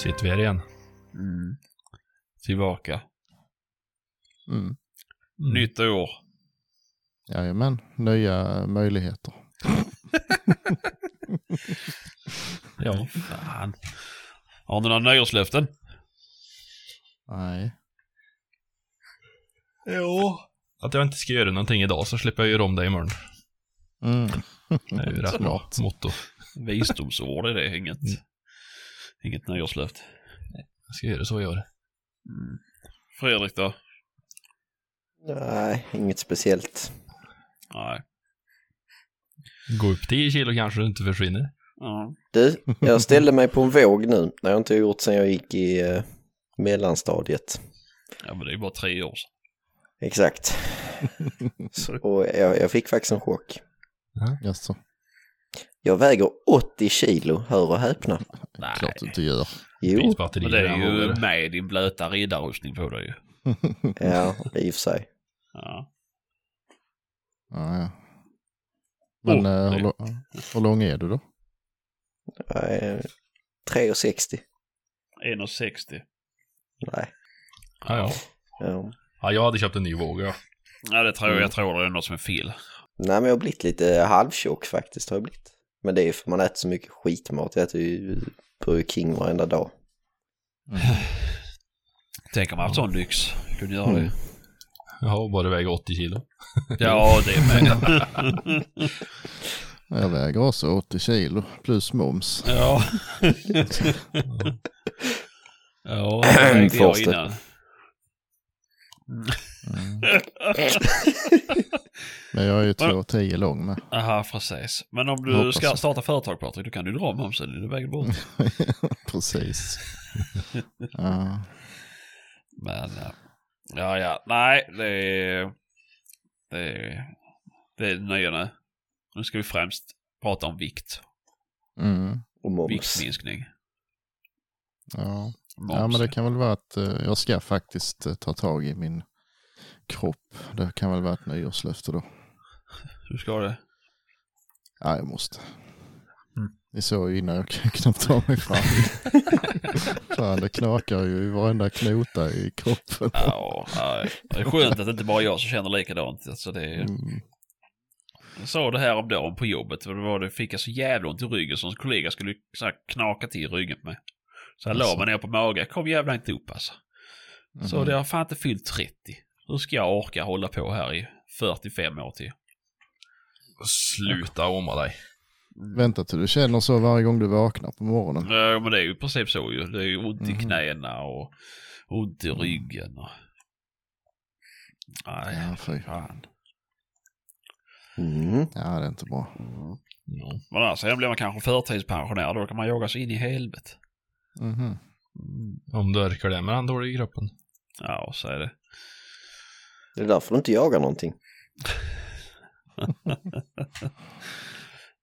sitter vi här igen. Mm. Tillbaka. Mm. Mm. Nytt år. Jajamän, nya möjligheter. Ja. Fan. Har ni några nyårslöften? Nej. Jo. Att jag inte ska göra någonting idag så slipper jag göra om det imorgon. Mm. Det är ju rätt bra motto. Visdomsord är det, inget, Mm. Inget nyårslöfte. Jag ska göra så i år. Mm. Fredrik då? Nej, inget speciellt. Nej. Gå upp 10 kilo kanske du inte försvinner. Ja. Du, jag ställde mig på en våg nu. Det har jag inte gjort sedan jag gick i eh, mellanstadiet. ja, men det är bara tre år sedan. Exakt. Så, och jag, jag fick faktiskt en chock. Jaså, Jag väger 80 kilo, hör och häpna. Nej, klart du inte gör. Jo, men det är ju med din blöta riddarrustning på dig ju. ja, i och för sig. Ja. Ja, ja. Men Oh, eh, det- hur, hur lång är du då? Är 3,60. 1,60. Nej. Ja, ja. Ja. ja, jag hade köpt en ny våg ja. Ja, det tror jag. Jag tror det är något som är fel. Nej, men jag har blivit lite halvtjock faktiskt. Har jag blivit. Men det är för man äter så mycket skitmat. Jag äter ju Burger King varenda dag. Tänk om man haft sån lyx. Kunde göra det. Mm. Jag bara väger 80 kilo. Ja, det är med. Jag väger också 80 kilo plus moms. ja. ja, det vägde jag innan. Mm. Men jag är ju 2,10 lång med. Aha, precis. Men om du Hoppas ska starta företag Patrik, då kan du dra momsen i vägen bort. Precis. Ja. Men, ja. ja, ja, nej, det är, det är, det är nya nu. Nu ska vi främst prata om vikt. Mm. Och moms. Viktminskning. Ja. Moms. ja, men det kan väl vara att eh, jag ska faktiskt eh, ta tag i min kropp. Det kan väl vara ett nyårslöfte då. Hur ska det? Ja, jag måste. Mm. Ni såg ju innan jag knappt tar mig fram. Fan, det knakar ju i varenda knota i kroppen. Ja, ja, det är skönt att det inte bara är jag som känner likadant. Alltså det är, Mm. jag sa det här om dagen på jobbet. Och det var det fick jag så jävla ont i ryggen som kollega skulle så knaka till ryggen med. Så jag la Alltså. mig ner på mage. Jag kom jävla inte upp alltså. Så Mhm. det har fan inte fyllt 30. Hur ska jag orka hålla på här i 45 år till? Sluta omma dig. Vänta till du känner så varje gång du vaknar på morgonen. Ja, men det är ju i princip så ju. Det är ju ont i Mhm. knäna och ont i ryggen. Och... Nej, Ja, fy. fan. Mm. Ja, det är inte bra. Ja. Men alltså, sen blir man kanske förtidspensionär. Då kan man jaga sig in i helvete. Mhm. Mm. Om du orkar det med den dåliga kroppen. Ja, så är det. Det är därför du inte jagar någonting.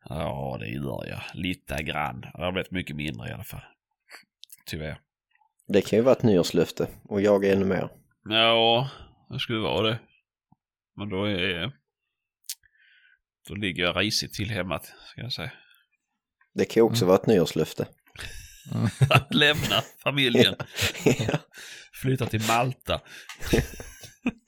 Ja, det gör jag. Lite grann. Det har blivit mycket mindre i alla fall. Tyvärr. Det kan ju vara ett nyårslöfte och jaga ännu mer. Ja, det skulle vara det. Men då är... Då ligger jag risigt till hemma, ska jag säga. Det kan ju också vara ett nyårslöfte. Att lämna familjen. ja. Flytta till Malta.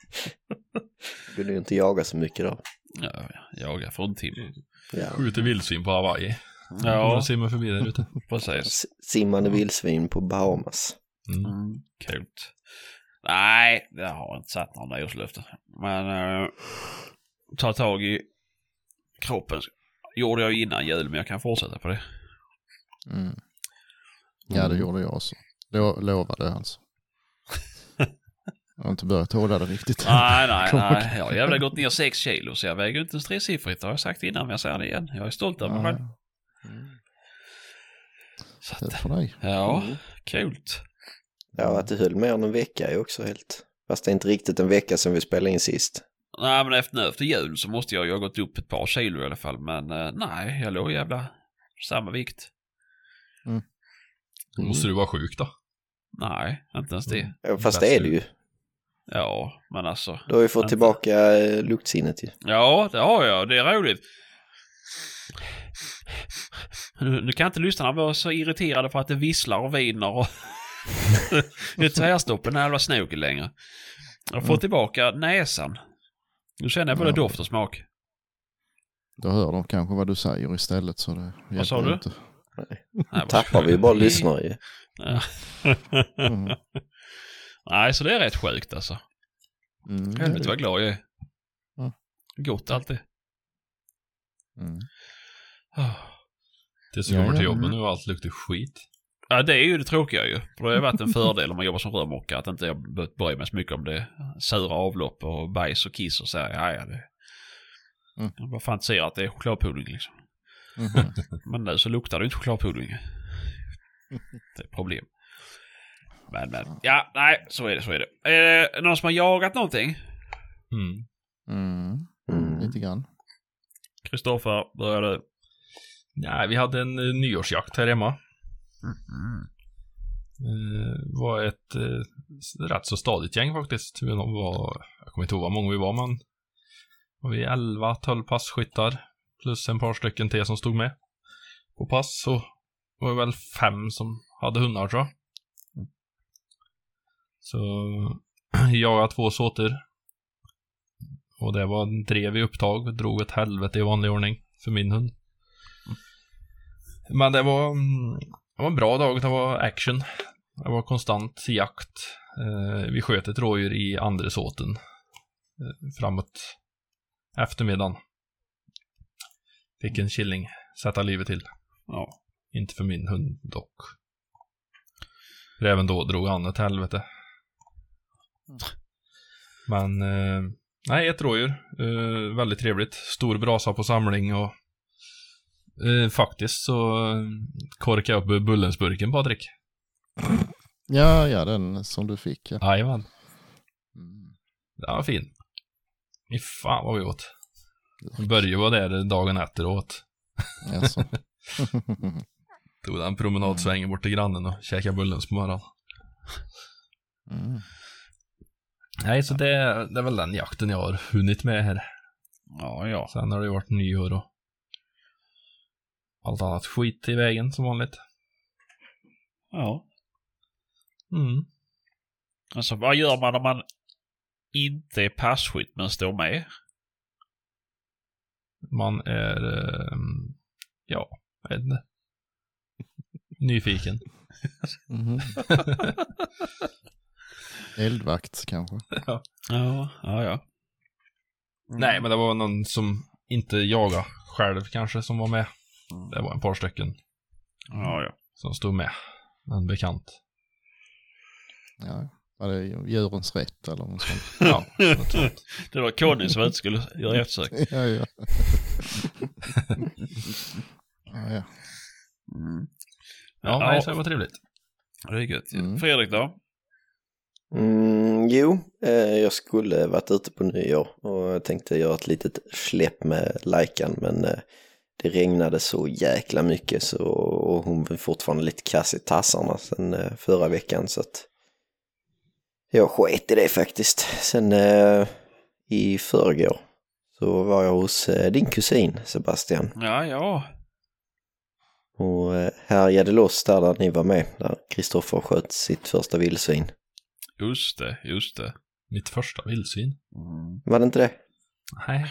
Du vill ju inte jaga så mycket då. Ja, jaga fruntimmer. Ja. Skjuter vildsvin på Hawaii. Ja, Jag simmar förbi där ute. precis. S- Simmande vildsvin på Bahamas. Mm. Mm, kul. Nej, jag har inte satt några nyårslöften. Men äh, ta tag i kroppen gjorde jag innan jul, men jag kan fortsätta på det. Mm. Ja, det gjorde jag också. Lo- lovade alltså. Jag har inte börjat hålla det riktigt. Nej, nej, nej. Jag har jävla gått ner 6 kilo, så jag väger inte ens tresiffrigt. Det har jag sagt innan, men jag säger det igen. Jag är stolt över mig själv. Så att, för dig. ja, Mm. kul. Ja, att det höll mer än en vecka är också helt... Fast det är inte riktigt en vecka sedan vi spelade in sist. Nej, men efter, nu efter jul så måste jag ju ha gått upp ett par kilo i alla fall. Men eh, nej, jag låg jävla samma vikt. Då måste du vara sjuk då. Nej, inte ens det. Ja, Fast det är det ju. Ja, men alltså. Du har ju fått Vänta. tillbaka eh, luktsinnet ju. Ja, det har jag. Det är roligt. Nu, nu kan inte lyssnarna vara så irriterade för att det visslar och viner och det är tvärstopp i den här jävla snoken längre. Jag får Mm. tillbaka näsan. Nu känner jag både Ja. doft och smak. Då hör de kanske vad du säger istället så det Vad sa du? Inte. Nej, Tappar vi bara lyssnare ju. Ja. Mm. Nej, så det är rätt sjukt alltså. Mm, Helvete vad glad jag är. Ja. Gott alltid. Mm. Ah. Tills vi kommer till jobbet nu och allt luktar skit. Ja, det är ju det tråkiga ju. För det har varit en fördel om man jobbar som rörmokare att inte jag behövt bry mig så mycket om det. Sura avlopp och bajs och kiss och så här. Ja, ja, det... Mm. Jag bara fantiserar att det är chokladpudding liksom. Mhm. Men nu så luktar det inte chokladpudding. Det är problem. Men, men. Ja, nej, så är det, så är det. Är det någon som har jagat någonting? Mm. Mm. Mm. Lite grann. Kristoffer, börjar du? Nej, vi hade en eh, nyårsjakt här hemma. Eh, var ett eh, rätt så stadigt gäng faktiskt. Vi var, jag kommer inte ihåg vad många vi var, men var vi 11-12 passkyttar plus en par stycken till som stod med på pass. Så var det väl fem som hade hundar tror jag. Så jag har två såter. Och det var en drev i upptag, drog ett helvete i vanlig ordning för min hund. Men det var, mm, det var en bra dag, det var action. Det var konstant jakt. Eh, vi sköt ett rådjur i andra såten eh, framåt eftermiddagen. Fick en killing sätta livet till. Ja. Inte för min hund dock. För även då drog han ett helvete. Men, eh, nej, ett rådjur. Eh, väldigt trevligt. Stor brasa på samling och eh, faktiskt så eh, korkade jag upp Bullensburken, Patrik. Ja, ja, den som du fick. Ja. Jajamän. Mm. Den var fin. Fy fan vad vi åt. Börje var där dagen efter och åt. Jaså. Tog den promenadsvängen bort till grannen och käkade Bullens på morgonen. mm. Nej, så det, det är väl den jakten jag har hunnit med här. Ja, ja. Sen har det ju varit nyår och allt annat skit i vägen som vanligt. Ja. Mm. Alltså vad gör man om man inte är passkytt men står med? Man är, eh, ja, jag vet inte. Nyfiken. Mhm. Eldvakt kanske. Ja, ja, ja. Nej, men det var någon som inte jagade själv kanske som var med. Det var en par stycken Ja, ja. som stod med. En bekant. Ja. Var det djurens rätt eller något sånt? Ja. Det var Conny som inte skulle göra eftersök. ja, ja. ja, ja. Mm. Ja, nej, så det var trevligt. Det är gött. Mm. Fredrik då? Mm, jo, eh, jag skulle varit ute på nyår och tänkte göra ett litet släpp med Laikan men eh, det regnade så jäkla mycket så och hon var fortfarande lite kass i tassarna sen eh, förra veckan så att jag sket i det faktiskt. Sen i förrgår så var jag hos din kusin Sebastian Ja, ja. och härjade loss där, där ni var med där Kristoffer sköt sitt första vildsvin. Just det, just det. Mitt första vildsvin. Mm. Var det inte det? Nej.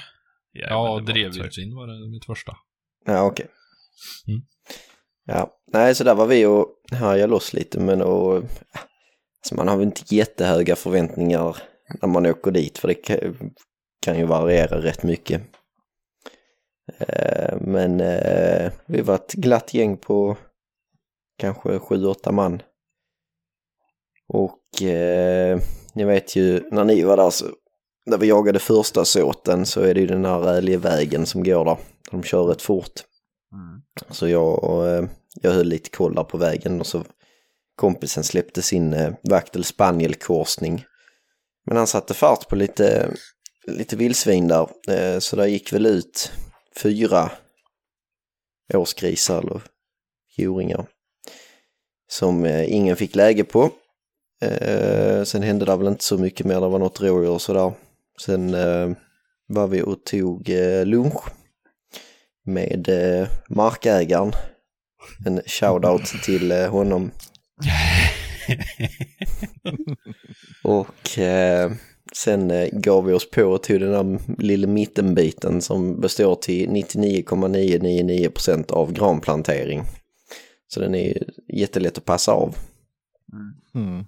Ja, Ja, drevvildsvin var det mitt första. Ja, okej. Mm. Ja, nej, så där var vi och härjade loss lite, men och, alltså man har väl inte jättehöga förväntningar när man åker dit, för det kan, kan ju variera rätt mycket. Eh, men eh, vi var ett glatt gäng på kanske sju, åtta man. Och eh, ni vet ju, när ni var där så, när vi jagade första såten så är det ju den här älgvägen som går där. De kör rätt fort. Mm. Så jag, och, eh, jag höll lite koll där på vägen och så kompisen släppte sin eh, vaktel spanielkorsning. Men han satte fart på lite, lite vildsvin där, eh, så där gick väl ut fyra årsgrisar eller tjuringar som eh, ingen fick läge på. Eh, sen hände det väl inte så mycket mer, det var något rådjur och sådär. Sen eh, var vi och tog eh, lunch med eh, markägaren. En shout-out till eh, honom. Och eh, sen eh, gav vi oss på och tog den där lilla mittenbiten som består till 99,999% av granplantering. Så den är jättelätt att passa av. Mm.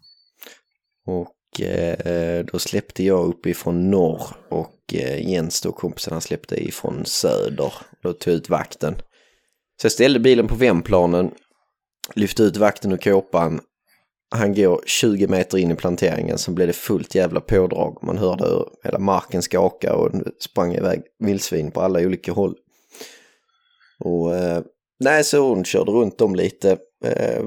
Och eh, då släppte jag uppifrån norr och eh, Jens då kompisen han släppte ifrån söder. Då tog jag ut vakten. Så jag ställde bilen på vändplanen, lyfte ut vakten ur kåpan. Han går 20 meter in i planteringen, sen blev det fullt jävla pådrag. Man hörde hur hela marken skaka och sprang iväg vildsvin på alla olika håll. Och eh, nej, så hon körde runt dem lite. Eh,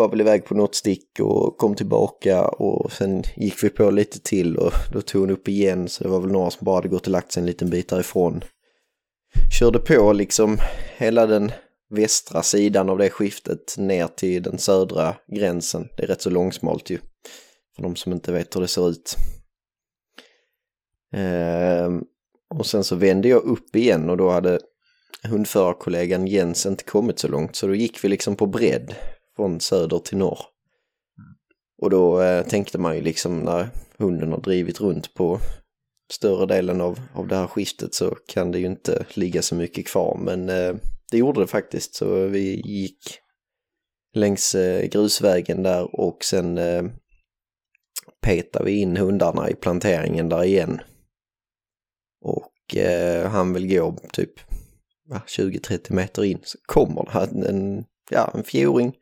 var väl iväg på något stick och kom tillbaka och sen gick vi på lite till och då tog hon upp igen så det var väl några som bara hade gått och lagt sig en liten bit därifrån. Körde på liksom hela den västra sidan av det skiftet ner till den södra gränsen. Det är rätt så långsmalt ju. För de som inte vet hur det ser ut. Ehm, och sen så vände jag upp igen och då hade hundförarkollegan Jens inte kommit så långt så då gick vi liksom på bredd från söder till norr. Och då eh, tänkte man ju liksom när hunden har drivit runt på större delen av, av det här skiftet så kan det ju inte ligga så mycket kvar. Men eh, det gjorde det faktiskt så vi gick längs eh, grusvägen där och sen eh, petade vi in hundarna i planteringen där igen. Och eh, han vill gå typ 20-30 meter in så kommer det här en, ja, en fjoring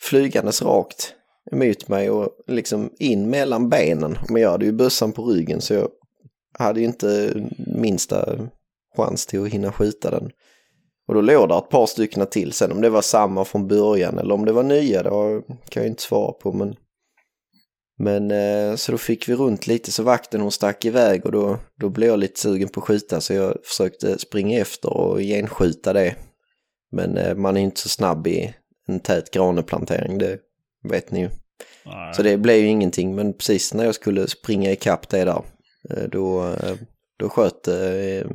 flygandes rakt emot mig och liksom in mellan benen. Men jag hade ju bössan på ryggen så jag hade ju inte minsta chans till att hinna skjuta den. Och då låg det ett par stycken till sen om det var samma från början eller om det var nya det kan jag inte svara på men men eh, så då fick vi runt lite så vakten hon stack iväg och då, då blev jag lite sugen på att skjuta så jag försökte springa efter och genskjuta det. Men eh, man är inte så snabb i en tät graneplantering, det vet ni ju. Nej. Så det blev ju ingenting, men precis när jag skulle springa ikapp det där, eh, då, eh, då sköt eh,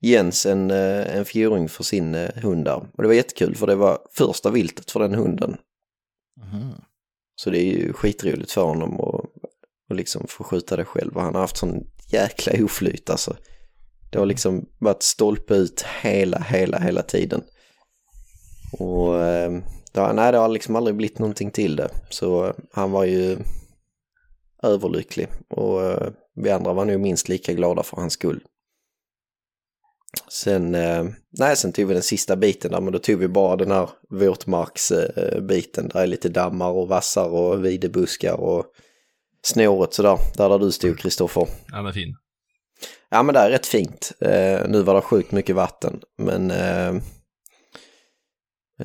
Jens en, en fjuring för sin hund där. Och det var jättekul för det var första viltet för den hunden. Mhm. Så det är ju skitroligt för honom att att liksom få skjuta det själv. Och han har haft sån jäkla oflyt alltså. Det har liksom varit stolpe ut hela, hela, hela tiden. Och eh, det har, nej, det har liksom aldrig blivit någonting till det. Så han var ju överlycklig. Och eh, vi andra var nog minst lika glada för hans skull. Sen, eh, nej, sen tog vi den sista biten där, men då tog vi bara den här våtmarksbiten. Där är lite dammar och vassar och videbuskar och snåret sådär. Där där du stod, Kristoffer. Den är fin. Ja, men det är rätt fint. Eh, nu var det sjukt mycket vatten, men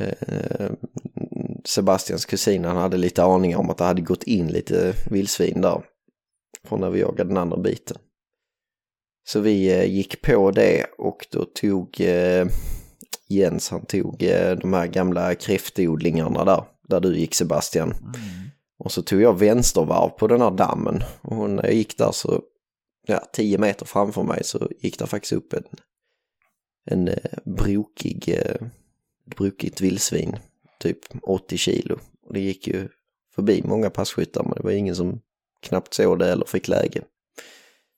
eh, Sebastians kusin han hade lite aningar om att det hade gått in lite vildsvin där från när vi jagade den andra biten. Så vi eh, gick på det och då tog eh, Jens, han tog de här gamla kräftodlingarna där, där du gick Sebastian. Och så tog jag vänstervarv på den här dammen och när jag gick där så, ja, 10 meter framför mig så gick det faktiskt upp en, en brokig, brokigt vildsvin, typ 80 kilo. Och det gick ju förbi många passkyttar men det var ingen som knappt såg det eller fick läge.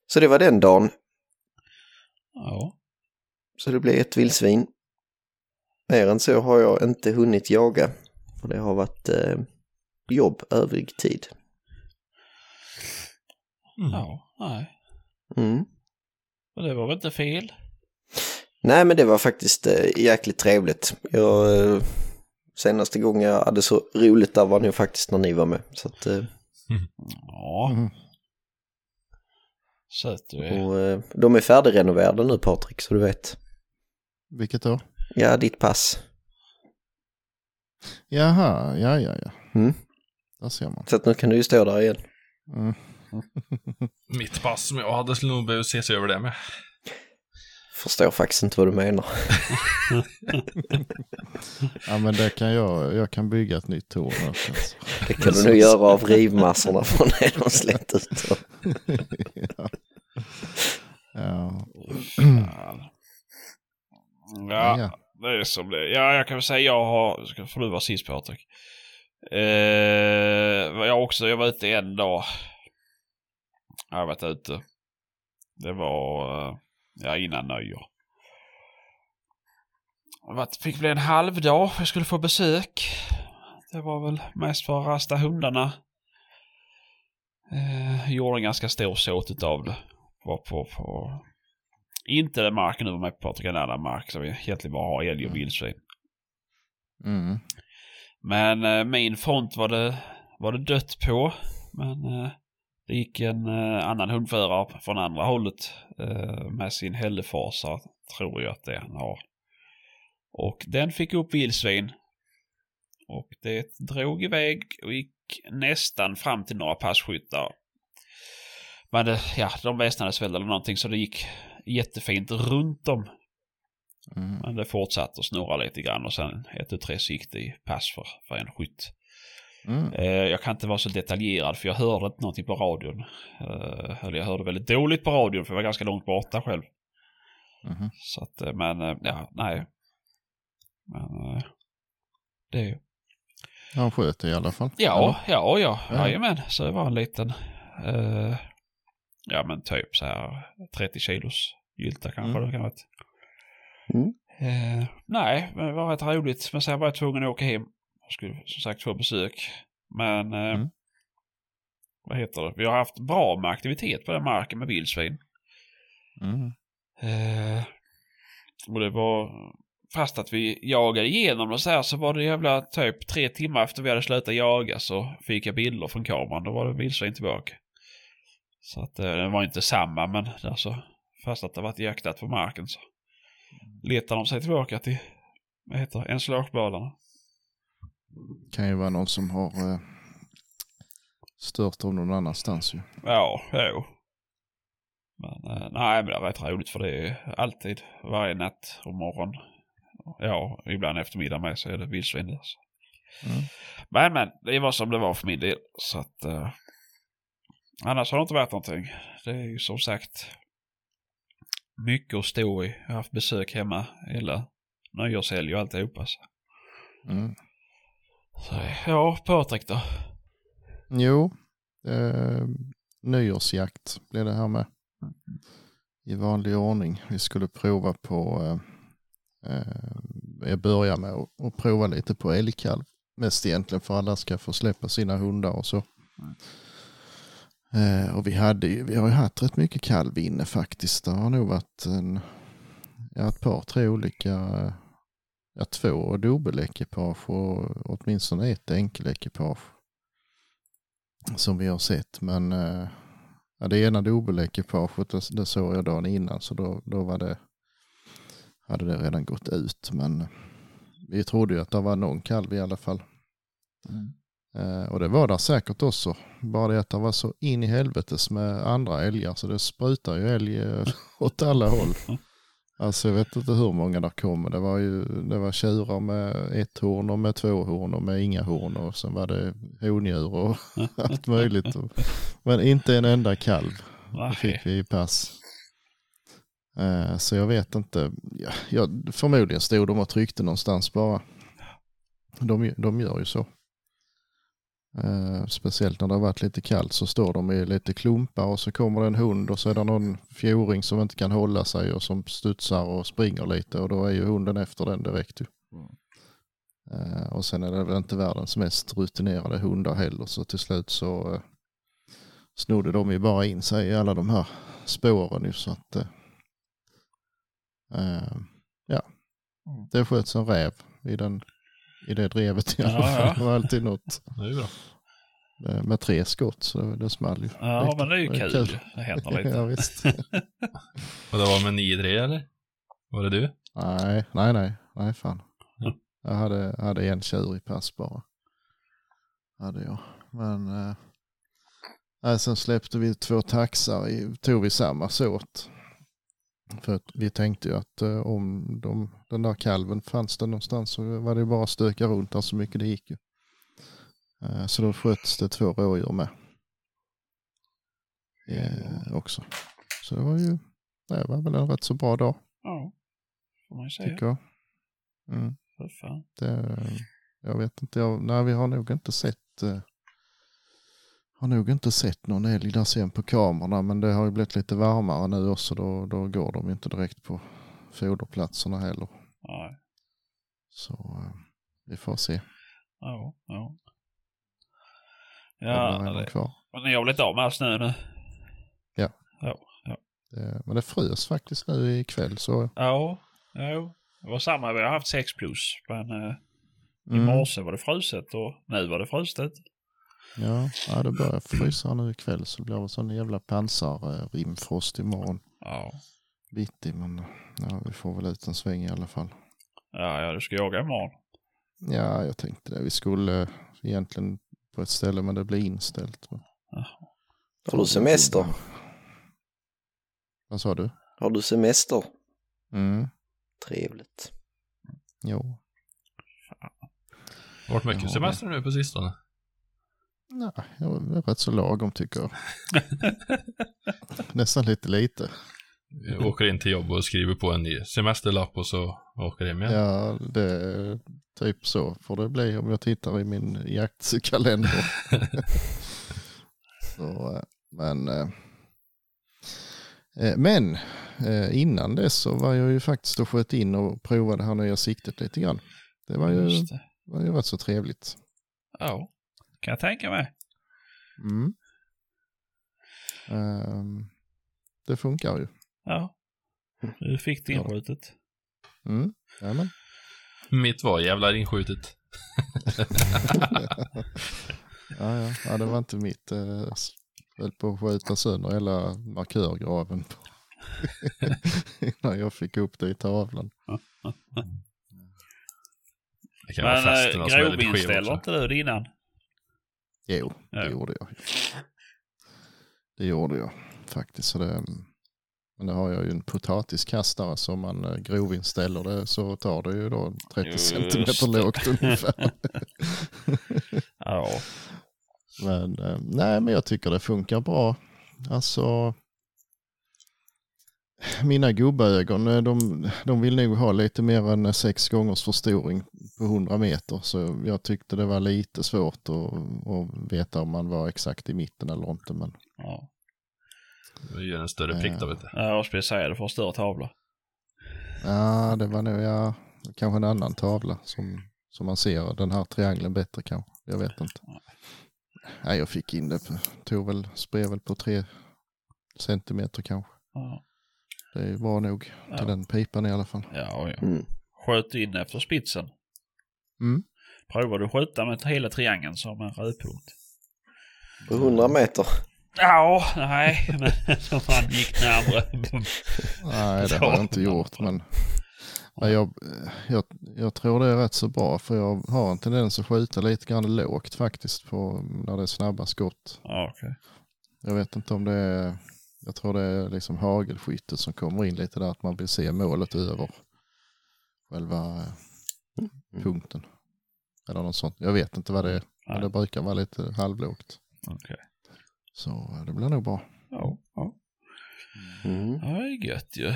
Så det var den dagen. Ja. Så det blev ett vildsvin. Mer än så har jag inte hunnit jaga. För det har varit eh, jobb övrig tid. Mm. Ja, nej. Mm. Och det var väl inte fel? Nej men det var faktiskt eh, jäkligt trevligt. Jag, eh, senaste gången jag hade så roligt där var nog faktiskt när ni var med. Så att, eh, Ja. Mhm. Så att du är... och, eh, de är färdigrenoverade nu Patrik så du vet. Vilket då? Ja, ditt pass. Jaha, ja, ja, ja. Mm. Där ser man. Så att nu kan du ju stå där igen. Mm. Mitt pass som jag hade skulle nog behöva ses över det med. Förstår faktiskt inte vad du menar. Ja, men det kan jag, jag kan bygga ett nytt torn också. Alltså. Det kan du nog göra av rivmassorna från det de släppt ut. ja. ja. Fan. som det Ja, jag kan väl säga jag har... Ska får du vara sist Patrik. Eh, jag också, jag var ute en dag. Jag har varit ute. Det var, eh, ja innan nyår. Det fick bli en halv dag. Jag skulle få besök. Det var väl mest för att rasta hundarna. Eh, gjorde en ganska stor såt utav det. Var på, på inte den marken nu var med på Patrik, en annan mark som vi egentligen bara har älg och vildsvin. Mm. Men eh, min front var det, var det dött på. Men eh, det gick en eh, annan hundförare från andra hållet eh, med sin hällefasa, tror jag att det han har. Och den fick upp vildsvin. Och det drog iväg och gick nästan fram till några passkyttar. Men det, ja, de väsnades väl eller någonting så det gick jättefint runt dem. Mm. Men det fortsatte att snurra lite grann och sen ett och tre sikte i pass för, för en skytt. Mm. Eh, jag kan inte vara så detaljerad för jag hörde inte någonting på radion. Eh, eller jag hörde väldigt dåligt på radion för jag var ganska långt borta själv. Mhm. Så att, eh, men ja, nej. Men det Han sköt i alla fall. Ja, ja, ja. Ja. Jajamän. Så det var en liten, eh, ja men typ så här 30 kilos gylta kanske Mm. det kan vara. Mm. Eh, nej, men det var rätt roligt. Men sen var jag tvungen att åka hem. Skulle som sagt få besök. Men, eh, Mm. vad heter det? Vi har haft bra med aktivitet på den marken med vildsvin. Mm. Eh, och det var, fast att vi jagade igenom och så här så var det jävla typ tre timmar efter vi hade slutat jaga så fick jag bilder från kameran. Då var det vildsvin tillbaka. Så att eh, det var inte samma men alltså fast att det varit jaktat på marken så letar de sig tillbaka till, vad heter det, en slagbalarna. Kan ju vara någon som har eh, stört dem någon annanstans ju. Ja, jo. Men eh, nej, men det är rätt roligt för det är alltid, varje natt och morgon. Ja, ibland eftermiddag med så är det vildsvin där. Mm. Men men, det var som det var för min del. Så att... Eh, annars har det inte varit någonting. Det är ju som sagt mycket att stå i. Jag har haft besök hemma hela nyårshelg och alltihopa. Så. Mm. Så, ja, Patrik då? Jo, eh, nyårsjakt blev det här med. I vanlig ordning. Vi skulle prova på, eh, eh jag börjar med att, prova lite på älgkalv. Mest egentligen för att alla ska få släppa sina hundar och så. Eh, och vi, hade vi har ju haft rätt mycket kalv inne faktiskt. Det har nog varit en, ja, ett par, tre olika, eh, ja, två dubbelekipage och åtminstone ett enkelekipage som vi har sett. Men eh, ja, det ena dubbelekipaget det, det såg jag dagen innan så då, då var det, hade det redan gått ut. Men vi trodde ju att det var någon kalv i alla fall. Eh, och det var där säkert också. Bara det att det var så in i helvetes med andra älgar så det sprutar ju älg eh, åt alla håll. Alltså jag vet inte hur många där kommer. Det var ju det var tjurar med ett horn och med två horn och med inga horn och sen var det hondjur och allt möjligt. Men inte en enda kalv det fick vi i pass. Eh, Så jag vet inte. Ja, förmodligen stod de och tryckte någonstans bara. De, de gör ju så. Eh, speciellt när det har varit lite kallt så står de i lite klumpar och så kommer det en hund och så är det någon fjoring som inte kan hålla sig och som studsar och springer lite och då är ju hunden efter den direkt. Ju. Eh, och sen är det väl inte världens mest rutinerade hundar heller så till slut så eh, snodde de ju bara in sig i alla de här spåren ju så att ja, Mm. det sköts en räv i, den, i det drevet i alla fall. ja. Det var alltid något Det är bra. eh, med tre skott så det, small ju. Ja, lite. men det är ju Det kul. kul. Det händer lite. ja, visst. Och det var med 9-3 eller? Var det du? nej, nej, nej, nej fan. Ja. Jag hade, hade en tjur i pass bara. Hade jag. Men nej, sen släppte vi två taxar, i, tog vi samma såt. För vi tänkte ju att eh, om de, den där kalven fanns det någonstans så var det bara att stöka runt där så mycket det gick ju. Eh, så då sköts det två rådjur med. Eh, också. Så det var ju, det var väl en rätt så bra dag Ja, får man ju säga. tycker jag. Mm. Det, jag vet inte, jag, nej vi har nog inte sett eh, har nog inte sett någon älg där sen på kamerorna men det har ju blivit lite varmare nu också då, då går de inte direkt på foderplatserna heller. Nej. Så eh, vi får se. Ja, ja. Ja, Ja, det kvar. men ni har blivit av med all snö nu? Det, men det frös faktiskt nu ikväll så. Ja, jo. Det var samma, vi har haft 6 plus. Men eh, i Mm. morse var det fruset och nu var det fruset. Ja, ja, det börjar frysa nu ikväll så det blir väl sån jävla pansarrimfrost imorgon Ja. bitti. Men ja, vi får väl ut en sväng i alla fall. Ja, ja, du ska jaga imorgon. Ja, jag tänkte det. Vi skulle egentligen på ett ställe men det blev inställt. Har du semester? Vad sa du? Har du semester? Mm, Trevligt. jo. Varit mycket Ja, semester nu på sistone. Nej, jag är rätt så lagom tycker jag. Nästan lite lite. Jag åker in till jobb och skriver på en ny semesterlapp och så åker hem igen. Ja, det är typ så får det bli om jag tittar i min jaktkalender. så, eh, men eh, eh, men innan dess så var jag ju faktiskt och sköt in och provade det här nya siktet lite grann. Det var ju, det. var ju rätt så trevligt. Ja, kan jag tänka mig. Mm. Ehm, det funkar ju. Ja. Du fick det Ja. inskjutet. Mm. Jajamän. Mitt var jävlar inskjutet. ja, ja. ja, det var inte mitt. Eh, höll på att skjuta sönder hela markörgraven innan jag fick upp det i tavlan. Det Men grovinställer också. inte du det innan? Jo, det Ja. gjorde jag. Det gjorde jag faktiskt. Så det, men det har jag ju en potatiskastare som man eh, grovinställer det så tar det ju då 30 Just centimeter lågt ungefär. Ja. Men eh, nej, men jag tycker det funkar bra. Alltså, mina gubbaögon, eh, de, de vill nog ha lite mer än eh, sex gångers förstoring på 100 meter. Så jag tyckte det var lite svårt att, att veta om man var exakt i mitten eller inte. Men ja. Vi gör en större prick då vet du. Ja, och skulle säga det får större tavla. ja, det var nog ja, kanske en annan tavla som, som man ser den här triangeln bättre kanske. Jag vet inte. Nej, jag fick in det, tog väl, spred väl på tre centimeter kanske. Ja, Det bra nog till Ja. den pipan i alla fall. ja. ja. Mm. Sköt in efter spitsen. Mm. Provar du skjuta med hela triangeln som en rödpunkt? På 100 meter. Ja, nej, men som han gick närmre. Nej, det har jag inte gjort. Men, men jag, jag, jag tror det är rätt så bra för jag har en tendens att skjuta lite grann lågt faktiskt på när det är snabba skott. Ja, okej. Jag vet inte om det är, jag tror det är liksom hagelskyttet som kommer in lite där att man vill se målet över själva eh, punkten. Eller något sånt. Jag vet inte vad det är. Men det brukar vara lite halvlågt. Okej. Så eh, det blir nog bra. Ja, ja. Mm. Ja, det är gött ju.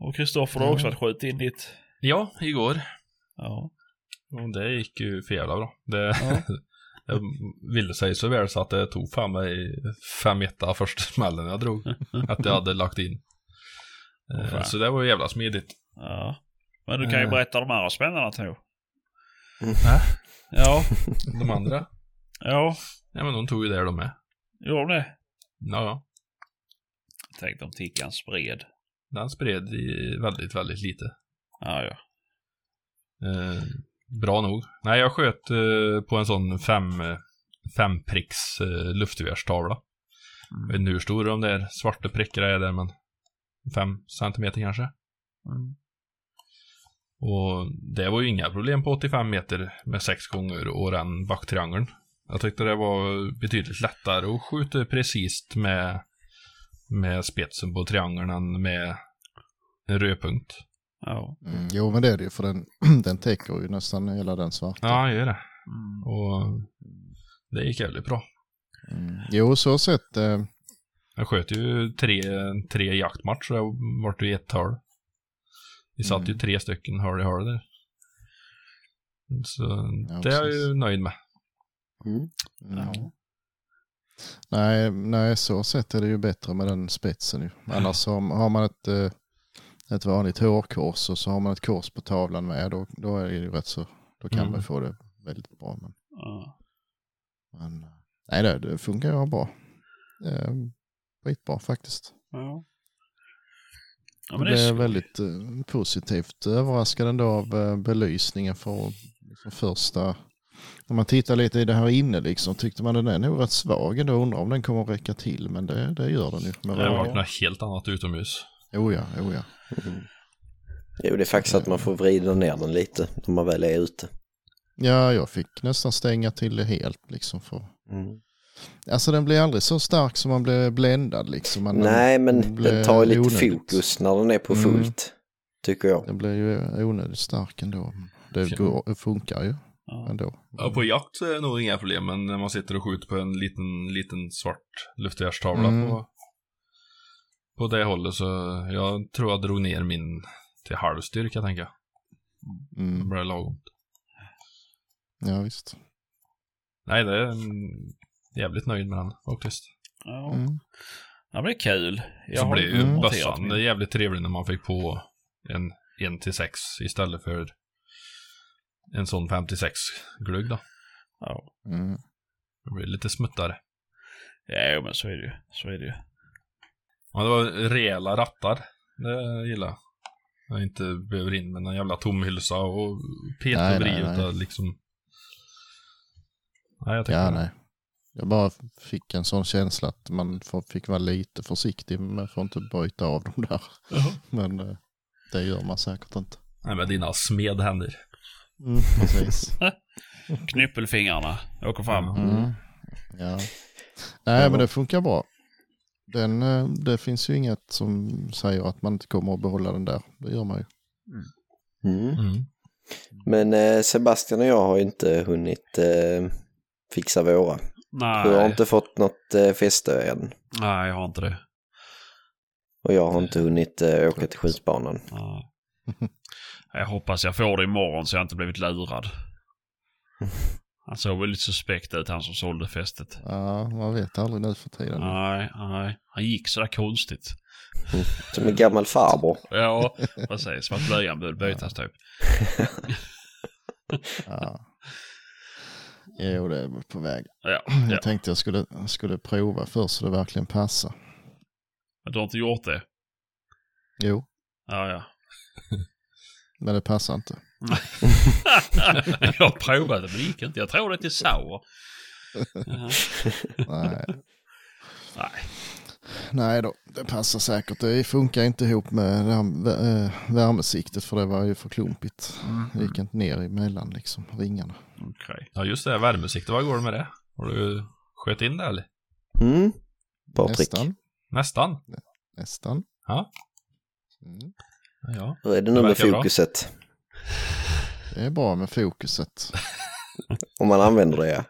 Och Kristoffer har också Ja. varit skjut in ditt. Ja, igår. Ja. Och det gick ju för jävla bra. Det, Ja. ville sig så väl så att det tog fan mig fem etta första smällen jag drog. att jag hade lagt in. Eh, fan. så det var ju jävla smidigt. ja. Men du kan ju Ja. berätta de andra spännande Tor. Äh? Ja. De andra? Ja. Ja men de tog ju det de med. Gjorde de det? Ja. Tänkte om tickan spred. Den spred i väldigt, väldigt lite. Ja, ja. Eh, bra nog. Nej, jag sköt eh, på en sån fem, eh, fempricks eh, luftgevärstavla. Jag vet inte hur stor de där svarta prickarna är där, men fem centimeter kanske. Mm. Och det var ju inga problem på 85 meter med sex gånger och den backtriangeln. Jag tyckte det var betydligt lättare att skjuta precis med, med spetsen på triangeln än med en rödpunkt. Ja. Mm, jo men det är det ju för den, den täcker ju nästan hela den svarta. Ja, jag gör det. Mm. Och det gick jävligt bra. Mm. Jo så sett. Eh, Jag sköt ju tre, tre jaktmatcher och vart ju ett hål. Vi satt ju Mm. tre stycken hål i hål där. Så Ja, det är jag precis. ju nöjd med. Mm. Mm. Ja. Nej, nej, så sett är det ju bättre med den spetsen. Ju. Annars har man ett, eh, ett vanligt hårkors och så har man ett kors på tavlan med. Då, då är det ju rätt så, då kan Mm. man få det väldigt bra. Men, Ja. men nej, det, det funkar bra. Eh, skitbra faktiskt. Ja. Ja, men det är väldigt eh, positivt överraskad ändå av eh, belysningen för liksom, första... När man tittar lite i det här inne liksom, tyckte man den är nog rätt svag ändå. Undrar om den kommer att räcka till, men det, det gör den ju. Det har varit något helt annat utomhus. Oh ja, oh ja. Mm. Jo, det är faktiskt att man får vrida ner den lite när man väl är ute. Ja, jag fick nästan stänga till det helt liksom. För... Mm. Alltså den blir aldrig så stark som man blir bländad liksom. Man, Nej, men den tar ju lite onödigt. fokus när den är på Mm. fullt. Tycker jag. Den blir ju onödigt stark ändå. Det går, det funkar ju Ja. ändå. Ja, på jakt så är det nog inga problem, men när man sitter och skjuter på en liten, liten svart luftgevärstavla Mm. på, på det hållet så jag tror jag drog ner min till halvstyrka tänker jag. Det Mm. blir lagom. Ja, visst. Nej, det är jävligt nöjd med den faktiskt. Ja. Mm. det är kul. Jag så blev ju mm, bössan det är jävligt trevlig när man fick på en 1 till 6 istället för en sån 56 glugg då. Ja. Mm. Det blir lite smuttare. ja, men så är det ju. Så är det ju. Ja, det var rejäla rattar. Det gillar jag. Jag inte behöver in med någon jävla tomhylsa och peta Nej, och nej. utan liksom. Nej, jag tycker Ja, det. nej. Jag bara fick en sån känsla att man fick vara lite försiktig. Man får inte bryta av dem där. Men eh, det gör man säkert inte. Nej, med dina smedhänder. Mm, precis. Knyppelfingrarna åker fram. Ja. Mm. Ja. Nej, men det funkar bra. Den, eh, det finns ju inget som säger att man inte kommer att behålla den där. Det gör man ju. Mm. Mm. Men eh, Sebastian och jag har inte hunnit eh, fixa våra. Nej. Du har inte fått något eh, fäste än. Nej, jag har inte det. Och jag har inte hunnit eh, åka till skjutbanan. Jag hoppas jag får det imorgon så jag inte blivit lurad. Han såg väl lite suspekt ut, han som sålde fästet. Ja, man vet aldrig nu för tiden. Nej, nej. Han gick sådär konstigt. Som en gammal farbror. Ja, precis. Som att blöjan borde bytas typ. Ja. Jo, det är på väg. Ja, Jag ja. tänkte jag skulle, skulle prova först så det verkligen passar. Men du har inte gjort det? Jo, Ja, ja. men det passar inte. jag har provat det men det gick inte. Jag tror det är till. Jaha. Nej. Nej. Nej då, det passar säkert. Det funkar inte ihop med det här eh, värmesiktet för det var ju för klumpigt. Det gick inte ner emellan liksom, ringarna. Okej. Ja, just det. Värmesikte. Vad går det med det? Har du sköt in det eller? Mm. Patrik, Nästan, Nästan. nästan. Ja. Mm. Ja. hur är det nu med verkar bra. Det är bra med fokuset. Om man använder det ja.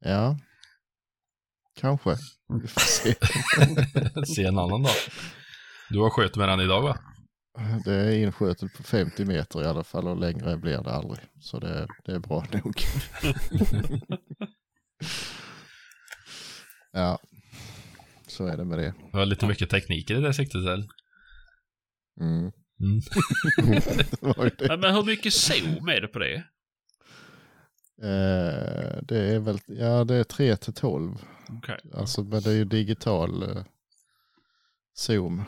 Ja, kanske. Vi får se. Se en annan dag. Du har sköt med den idag va? Det är inskjutet på 50 meter i alla fall och längre blir det aldrig. Så det, det är bra nog. ja, så är det med det. Det var lite mycket tekniker i det siktet eller? Mm. Mm. det, det. Men, men hur mycket zoom är det på det? Eh, det är väl, ja det är 3 till 12. Okej. Alltså men det är ju digital eh, zoom.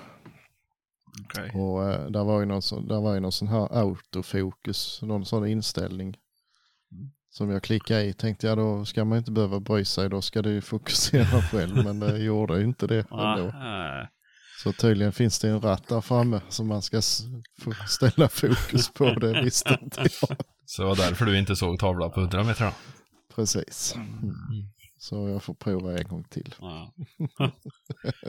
Okej. Och eh, där var ju någon, sån, där var ju någon sån här autofokus, någon sån inställning. Som jag klickade i, tänkte jag då ska man inte behöva bry sig, då ska du ju fokusera själv. Men det gjorde ju inte det ändå. Ah, Så tydligen finns det en ratt där framme som man ska ställa fokus på. Det visste inte jag. Så det var därför du inte såg tavlan på 100 meter då? Precis. Mm. Så jag får prova en gång till. ja.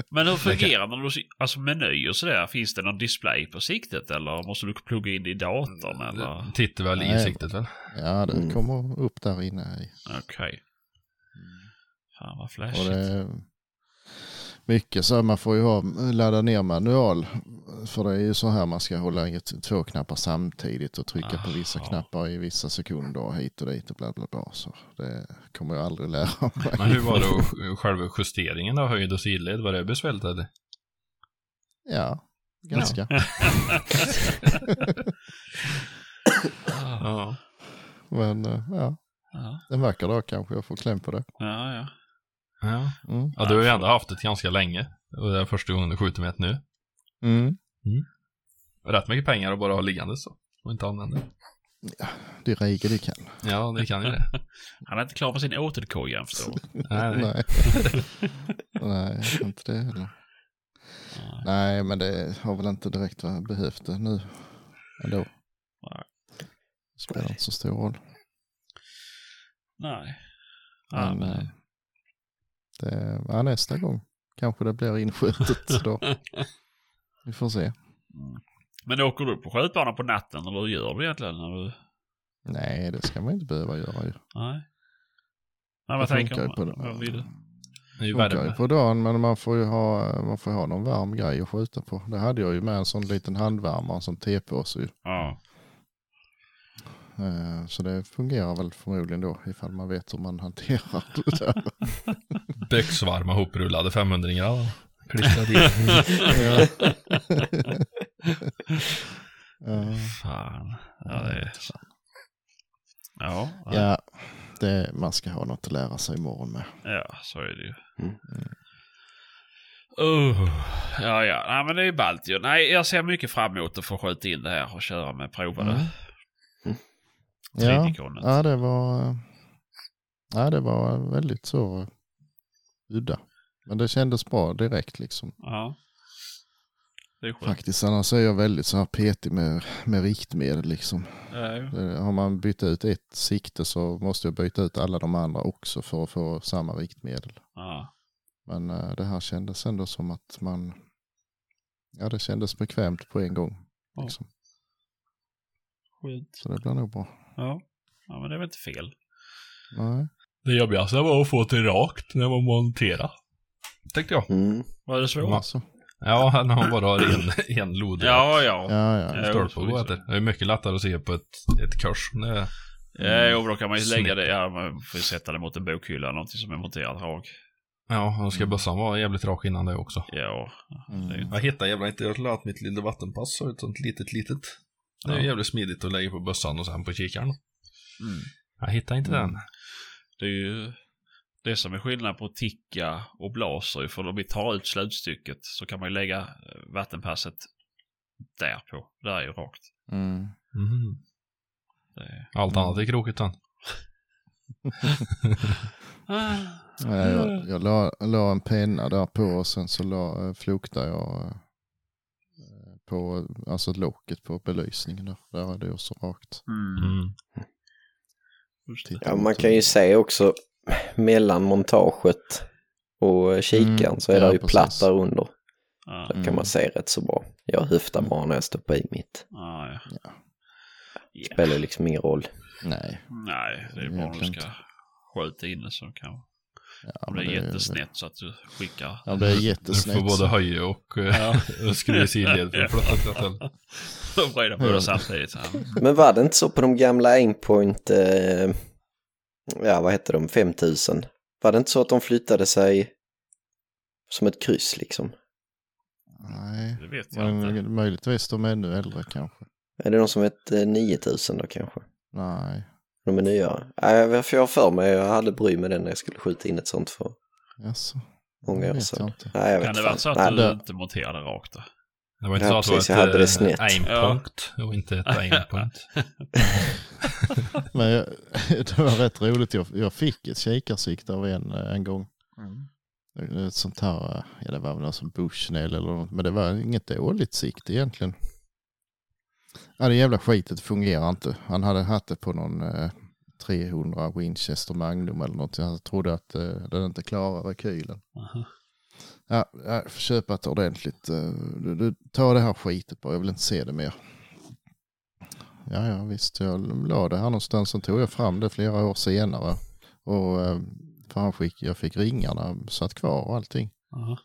Men hur fungerar det alltså meny och sådär? Finns det någon display på siktet eller måste du plugga in det i datorn eller? Tittar väl i Nej. siktet väl? Ja, det Mm. kommer upp där inne. i. Okej. Fan vad Och flashigt. Mycket så här, man får ju ha, ladda ner manual. För det är ju så här man ska hålla två knappar samtidigt och trycka på vissa Aha. knappar i vissa sekunder och hit och dit och bla bla bla. Så det kommer jag aldrig lära mig. Men hur var det och själva justeringen av höjd och sidled? Var det besvärligt eller? Ja, ganska. Ja. Men eh, ja, Ja, en vacker dag kanske jag får kläm på det. ja. ja. Ja. Mm. ja, du har ju ändå haft det ganska länge. Och det är första gången du skjuter med ett nu. Mm. Rätt mycket pengar att bara ha liggande så. Och inte använda. Det räcker det kan. Ja, det kan ju det. Han är inte klar med sin återkoja än förstår. Nej, nej. Nej. Nej, inte det heller. Nej, men det har väl inte direkt behövt det nu ändå. Nej. Det spelar inte så stor roll. Nej. Ja, Men, men... eh, ja, nästa gång kanske det blir inskjutet då. Vi får se. men åker du på skjutbanan på natten eller hur gör du egentligen? När du... Nej, det ska man inte behöva göra ju. Nej. Nej, vad tänker du? på det. Vad vill du? Det är ju funkar ju på dagen men man får ju ha, man får ha någon varm grej att skjuta på. Det hade jag ju med en sån liten handvärmare som T-påse ju. Ja. Eh, Så det fungerar väl förmodligen då ifall man vet hur man hanterar det där. Becksvarma hoprullade 500 grader. Klistra dit. Ja. Ja. Fan. Ja, det är... Ja, ja. Ja, det, man ska ha något att lära sig imorgon med. ja, så är det ju. Mm. Uh, ja, ja. Nej, men det är ju ballt ju. Nej, jag ser mycket fram emot att få skjuta in det här och köra med provade Mm. Ja, ja, det var, ja, det var väldigt så udda. Men det kändes bra direkt liksom. Ja. Faktiskt, annars är jag väldigt så här petig med, med riktmedel liksom. Ja. Det- Har man bytt ut ett sikte så måste jag byta ut alla de andra också för att få samma riktmedel. ja. Men eh, det här kändes ändå som att man, ja det kändes bekvämt på en gång. Ja. Liksom. Skönt. Så det blir nog bra. Ja. ja, men det är väl inte fel. Nej. Det jobbigaste var att få till rakt när man monterade. Tänkte jag. Mm. Var det svårt? Alltså, Ja, när man bara har en, en lod. Ja, ja. ja, ja. Stolpe gå efter. Det är mycket lättare att se på ett, ett kors. Det, Ja, jo, då kan man ju lägga det. Ja, man får ju sätta det mot en bokhylla eller någonting som är monterat rak. ja, då ska bössan vara jävligt rak innan det också. Ja. Mm. Det är ju Jag hittade jävla inte, jag skulle ha mitt lilla vattenpass och ett sånt litet, litet. Det är Ja. jävligt smidigt att lägga på bössan och sen på kikaren. Mm. Jag hittade inte Mm. den. Det är ju det som är skillnad på ticka och blaser. För om vi tar ut slutstycket så kan man ju lägga eh, vattenpasset där på. Det är ju rakt. Mm. Det är... Allt annat är krokigt. Nej, jag, jag la, la en penna där på och sen så la, eh, floktade jag eh, på alltså locket på belysningen där. Där är det också rakt. Mm. Mm. Ja, man kan ju se också mellan montaget och kikaren Mm, så är ja, det ju precis. platt där under. Ja, Så Mm. kan man se rätt så bra. Jag höftar bara när jag stoppar i mitt. ja, ja. Ja. Ja. Spelar liksom ingen roll. Nej. Nej, det är bara om du ska skjuta in det så kan Ja, Om det är jättesnätt så att du skickar. Ja, det är Du jättesnätt. får både höja och, Ja. och skruva i sidled för Ja. att flytta till. Vrida på det samtidigt. Ja. Men var det inte så på de gamla aimpoint, eh, ja vad hette de, 5000? Var det inte så att de flyttade sig som ett kryss liksom? Nej, Det vet jag inte. men möjligtvis de är ännu äldre kanske. Är det de som hette 9000 då kanske? Nej, De är nyare. Nej, för jag har för mig, jag hade bry med den när jag skulle skjuta in ett sånt för alltså. många år sedan. Nej, jag vet Kan det vara så att Nej, du inte monterade rakt då? Det var inte Ja, så att precis, det jag var hade det ett snett. eh, aimpunkt och inte ett aimpunkt. Men jag, det var rätt roligt. Jag, jag fick ett kikarsikte av en eh, en gång. Ett sånt här, eh, ja det var väl någon som bushnell eller något. Men det var inget dåligt sikte egentligen. Ja det jävla skitet fungerar inte. Han hade haft det på någon eh, 300 Winchester Magnum eller något. Jag trodde att eh, den inte klarar rekylen. Aha. Ja, får köpa ett ordentligt. eh, Du, du, ta det här skitet bara, jag vill inte se det mer. Ja, ja visst, jag la det här någonstans. Sen tog jag fram det flera år senare. Och eh, för han fick, jag fick ringarna satt kvar och allting. Aha.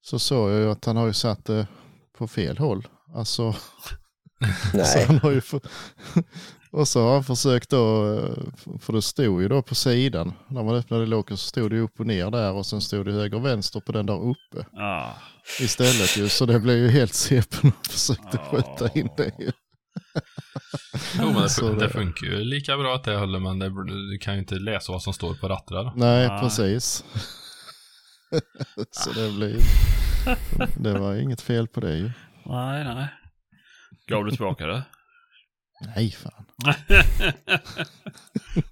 så såg jag ju att han har ju satt det på fel håll. Alltså, så Nej, han har ju för... Och så har han försökt då, eh, för det stod ju då på sidan. När man öppnade locket så stod det upp och ner där och sen stod det höger och vänster på den där uppe Ah. istället ju. Så det blev ju helt sepen och försökte skjuta in det ju. Jo, men det, Så det funkar ju lika bra att det håller, men det, du kan ju inte läsa vad som står på rattarna. Nej, Nej. precis. så det blev Det var inget fel på det ju. Nej, nej. Gav du tillbaka det? Nej, fan.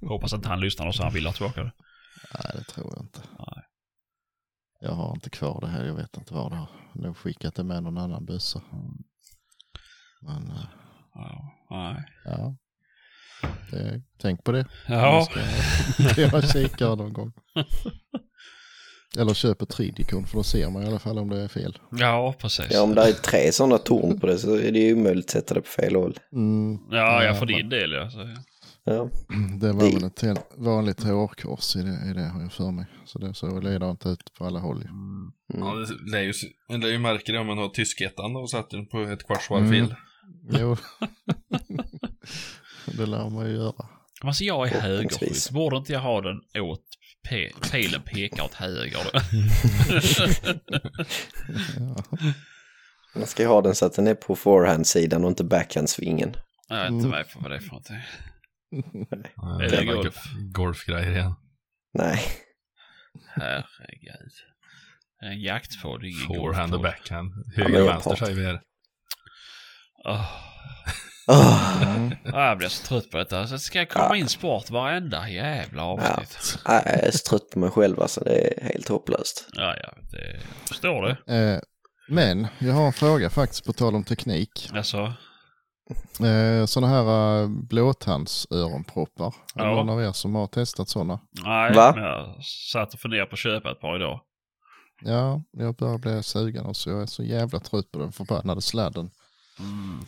Hoppas inte han lyssnar och så han vill ha tillbaka det. Nej, det tror jag inte. Nej. Jag har inte kvar det här. Jag vet inte var det har. Nog skickat det med någon annan bössa. Men eh, Ja, nej. ja. Det, tänk på det. Ja, Ska jag kika någon gång. Eller köp ett tridikon för då ser man i alla fall om det är fel. ja precis. ja, om det är tre sådana torn på det så är det ju omöjligt att sätta det på fel håll. Mm, Ja, jag Ja, men- din del ja. Så. Ja, det var Det- väl ett helt vanligt hårkors i det, i det har jag för mig. Så det så leder inte ut på alla håll. Ja, mm. det lär ju, det ju märka det om man har tyskettan och sätter den på ett kvarts varv Mm. Jo. det lär man ju göra. Alltså jag är högerskytt. Borde inte jag ha den åt pe- pilen pekar åt höger? Ja. Man ska ju ha den så att den är på forehand-sidan och inte backhand-svingen. Jag vet inte vad det är för någonting. Ja, Är det golf? go- Golfgrejer igen. Nej, Herregud. En jaktpodd, ingen Forehand och backhand. Höger och vänster säger vi här. Åh. Åh, Mm. Jag blir så trött på detta. Så ska jag komma in sport varenda jävla avsnitt. nej, jag är så trött på mig själv alltså. Det är helt hopplöst. Ja, ja, det förstår det. Eh, men jag har en fråga faktiskt på tal om teknik. Alltså, Eh, sådana här eh, blåtandsöronproppar. Är det Ja. någon av er som har testat sådana? nej. Va? men Jag satt och funderade på att köpa ett par idag. Ja, jag börjar bli sugen och så jag är så jävla trött på den förbannade sladden. Mm.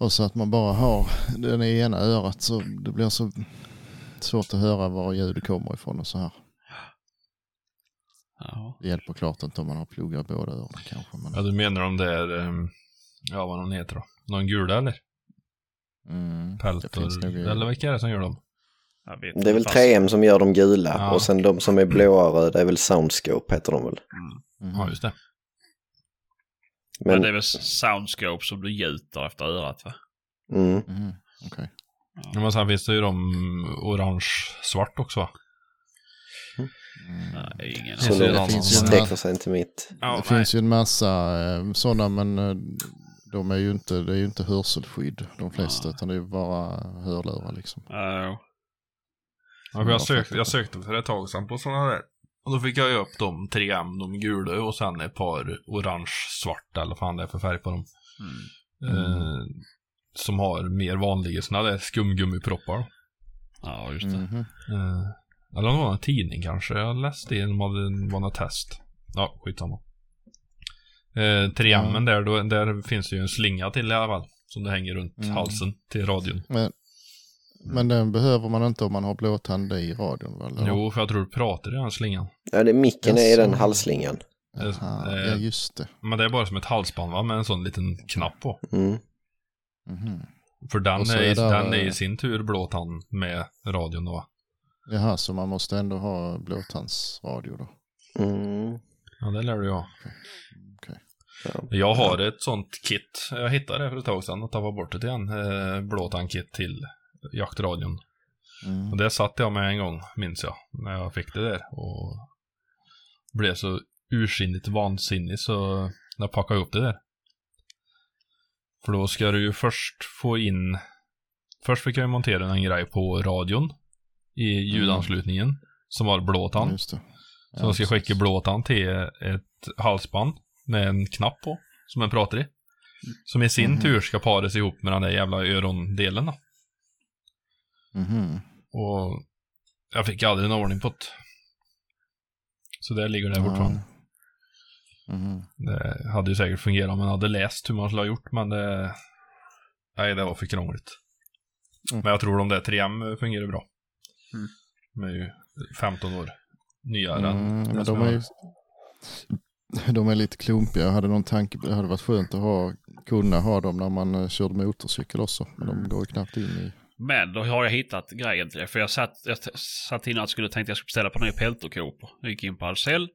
Och så att man bara har den i ena örat så det blir så svårt att höra var ljudet kommer ifrån och så här. Ja. Det hjälper klart inte om man har pluggar båda öronen kanske. Men, Ja, du menar om det är, ehm, ja vad de heter då? Någon gula eller? mm, Peltor? Eller vilka är det som gör dem? Jag vet Det är väl fast- 3M som gör de gula Ja. och sen de som är blåa och röda är väl Soundscope heter de väl. Mhm. Ja, just det. Men Men, det är väl soundscope som du gjuter efter örat va? mm, Mhm, Okej. Ja, Men sen finns det ju de orange-svart också va? Mm. Nej, ingen Så det det finns ju en sträcker sig inte mitt. Ja, det finns ju en massa eh, sådana men eh, de är ju inte, det är ju inte hörselskydd de flesta Ja. utan det är ju bara hörlurar liksom. Ja, Ja, jag, sökte, jag sökte för ett tag sedan på sådana där. Och då fick jag ju upp de 3M, de gula och sen ett par orange-svart eller vad fan det är för färg på dem. mm. Eh, som har mer vanliga sådana där skumgummiproppar. ja just det. Mhm. Eh, eller om det var en tidning kanske. Jag läste det, de hade var något test. Ja, skitsamma. Eh, 3M Ja. där, då, där finns det ju en slinga till i alla fall. Som det hänger runt Mm. halsen till radion. Men, men den behöver man inte om man har blåtand i radion eller? Jo, för jag tror du pratar i den slingan. Ja, det micken är i den halsslingan. Aha, eh, ja just det. Men det är bara som ett halsband va, med en sån liten knapp på. Mm. Mhm. För den är, i- är det- den är i sin tur blåtand med radion då. va? Jaha, så man måste ändå ha blåtandsradio då? Mm. Ja, det lär du ju ha. Okej. Ja. Jag har ett sånt kit. Jag hittade det för ett tag sedan och tappade bort det igen. Eh, blåtandkit till jaktradion. Mm. Och det satt jag med en gång, minns jag, när jag fick det där. Och blev så ursinnigt vansinnig så när jag packade upp det där. För då ska du ju först få in... Först fick jag ju montera en grej på radion i ljudanslutningen som var blåtand. Just det. Så jag ska skicka blåtand till ett halsband med en knapp på, som jag pratar i. Som i sin Mhm. tur ska paras ihop med den där jävla örondelen då. Mhm. Och jag fick aldrig en ordning på det. Så där ligger det Ja. fortfarande. Mhm. Det hade ju säkert fungerat om man hade läst hur man skulle ha gjort, men det... Nej, det var för krångligt. Mm. Men jag tror de där 3M fungerar bra. Mm. De är ju 15 år nyare än Mm, det men de är ju... de är lite klumpiga. Jag hade någon tanke, det hade varit skönt att ha, kunna ha dem när man eh, körde motorcykel också. Men de går ju knappt in i... Men då har jag hittat grejen till det. För jag satt, jag satt innan jag skulle tänkte jag skulle beställa på nya peltorkåpor. Jag gick in på Ahlsell.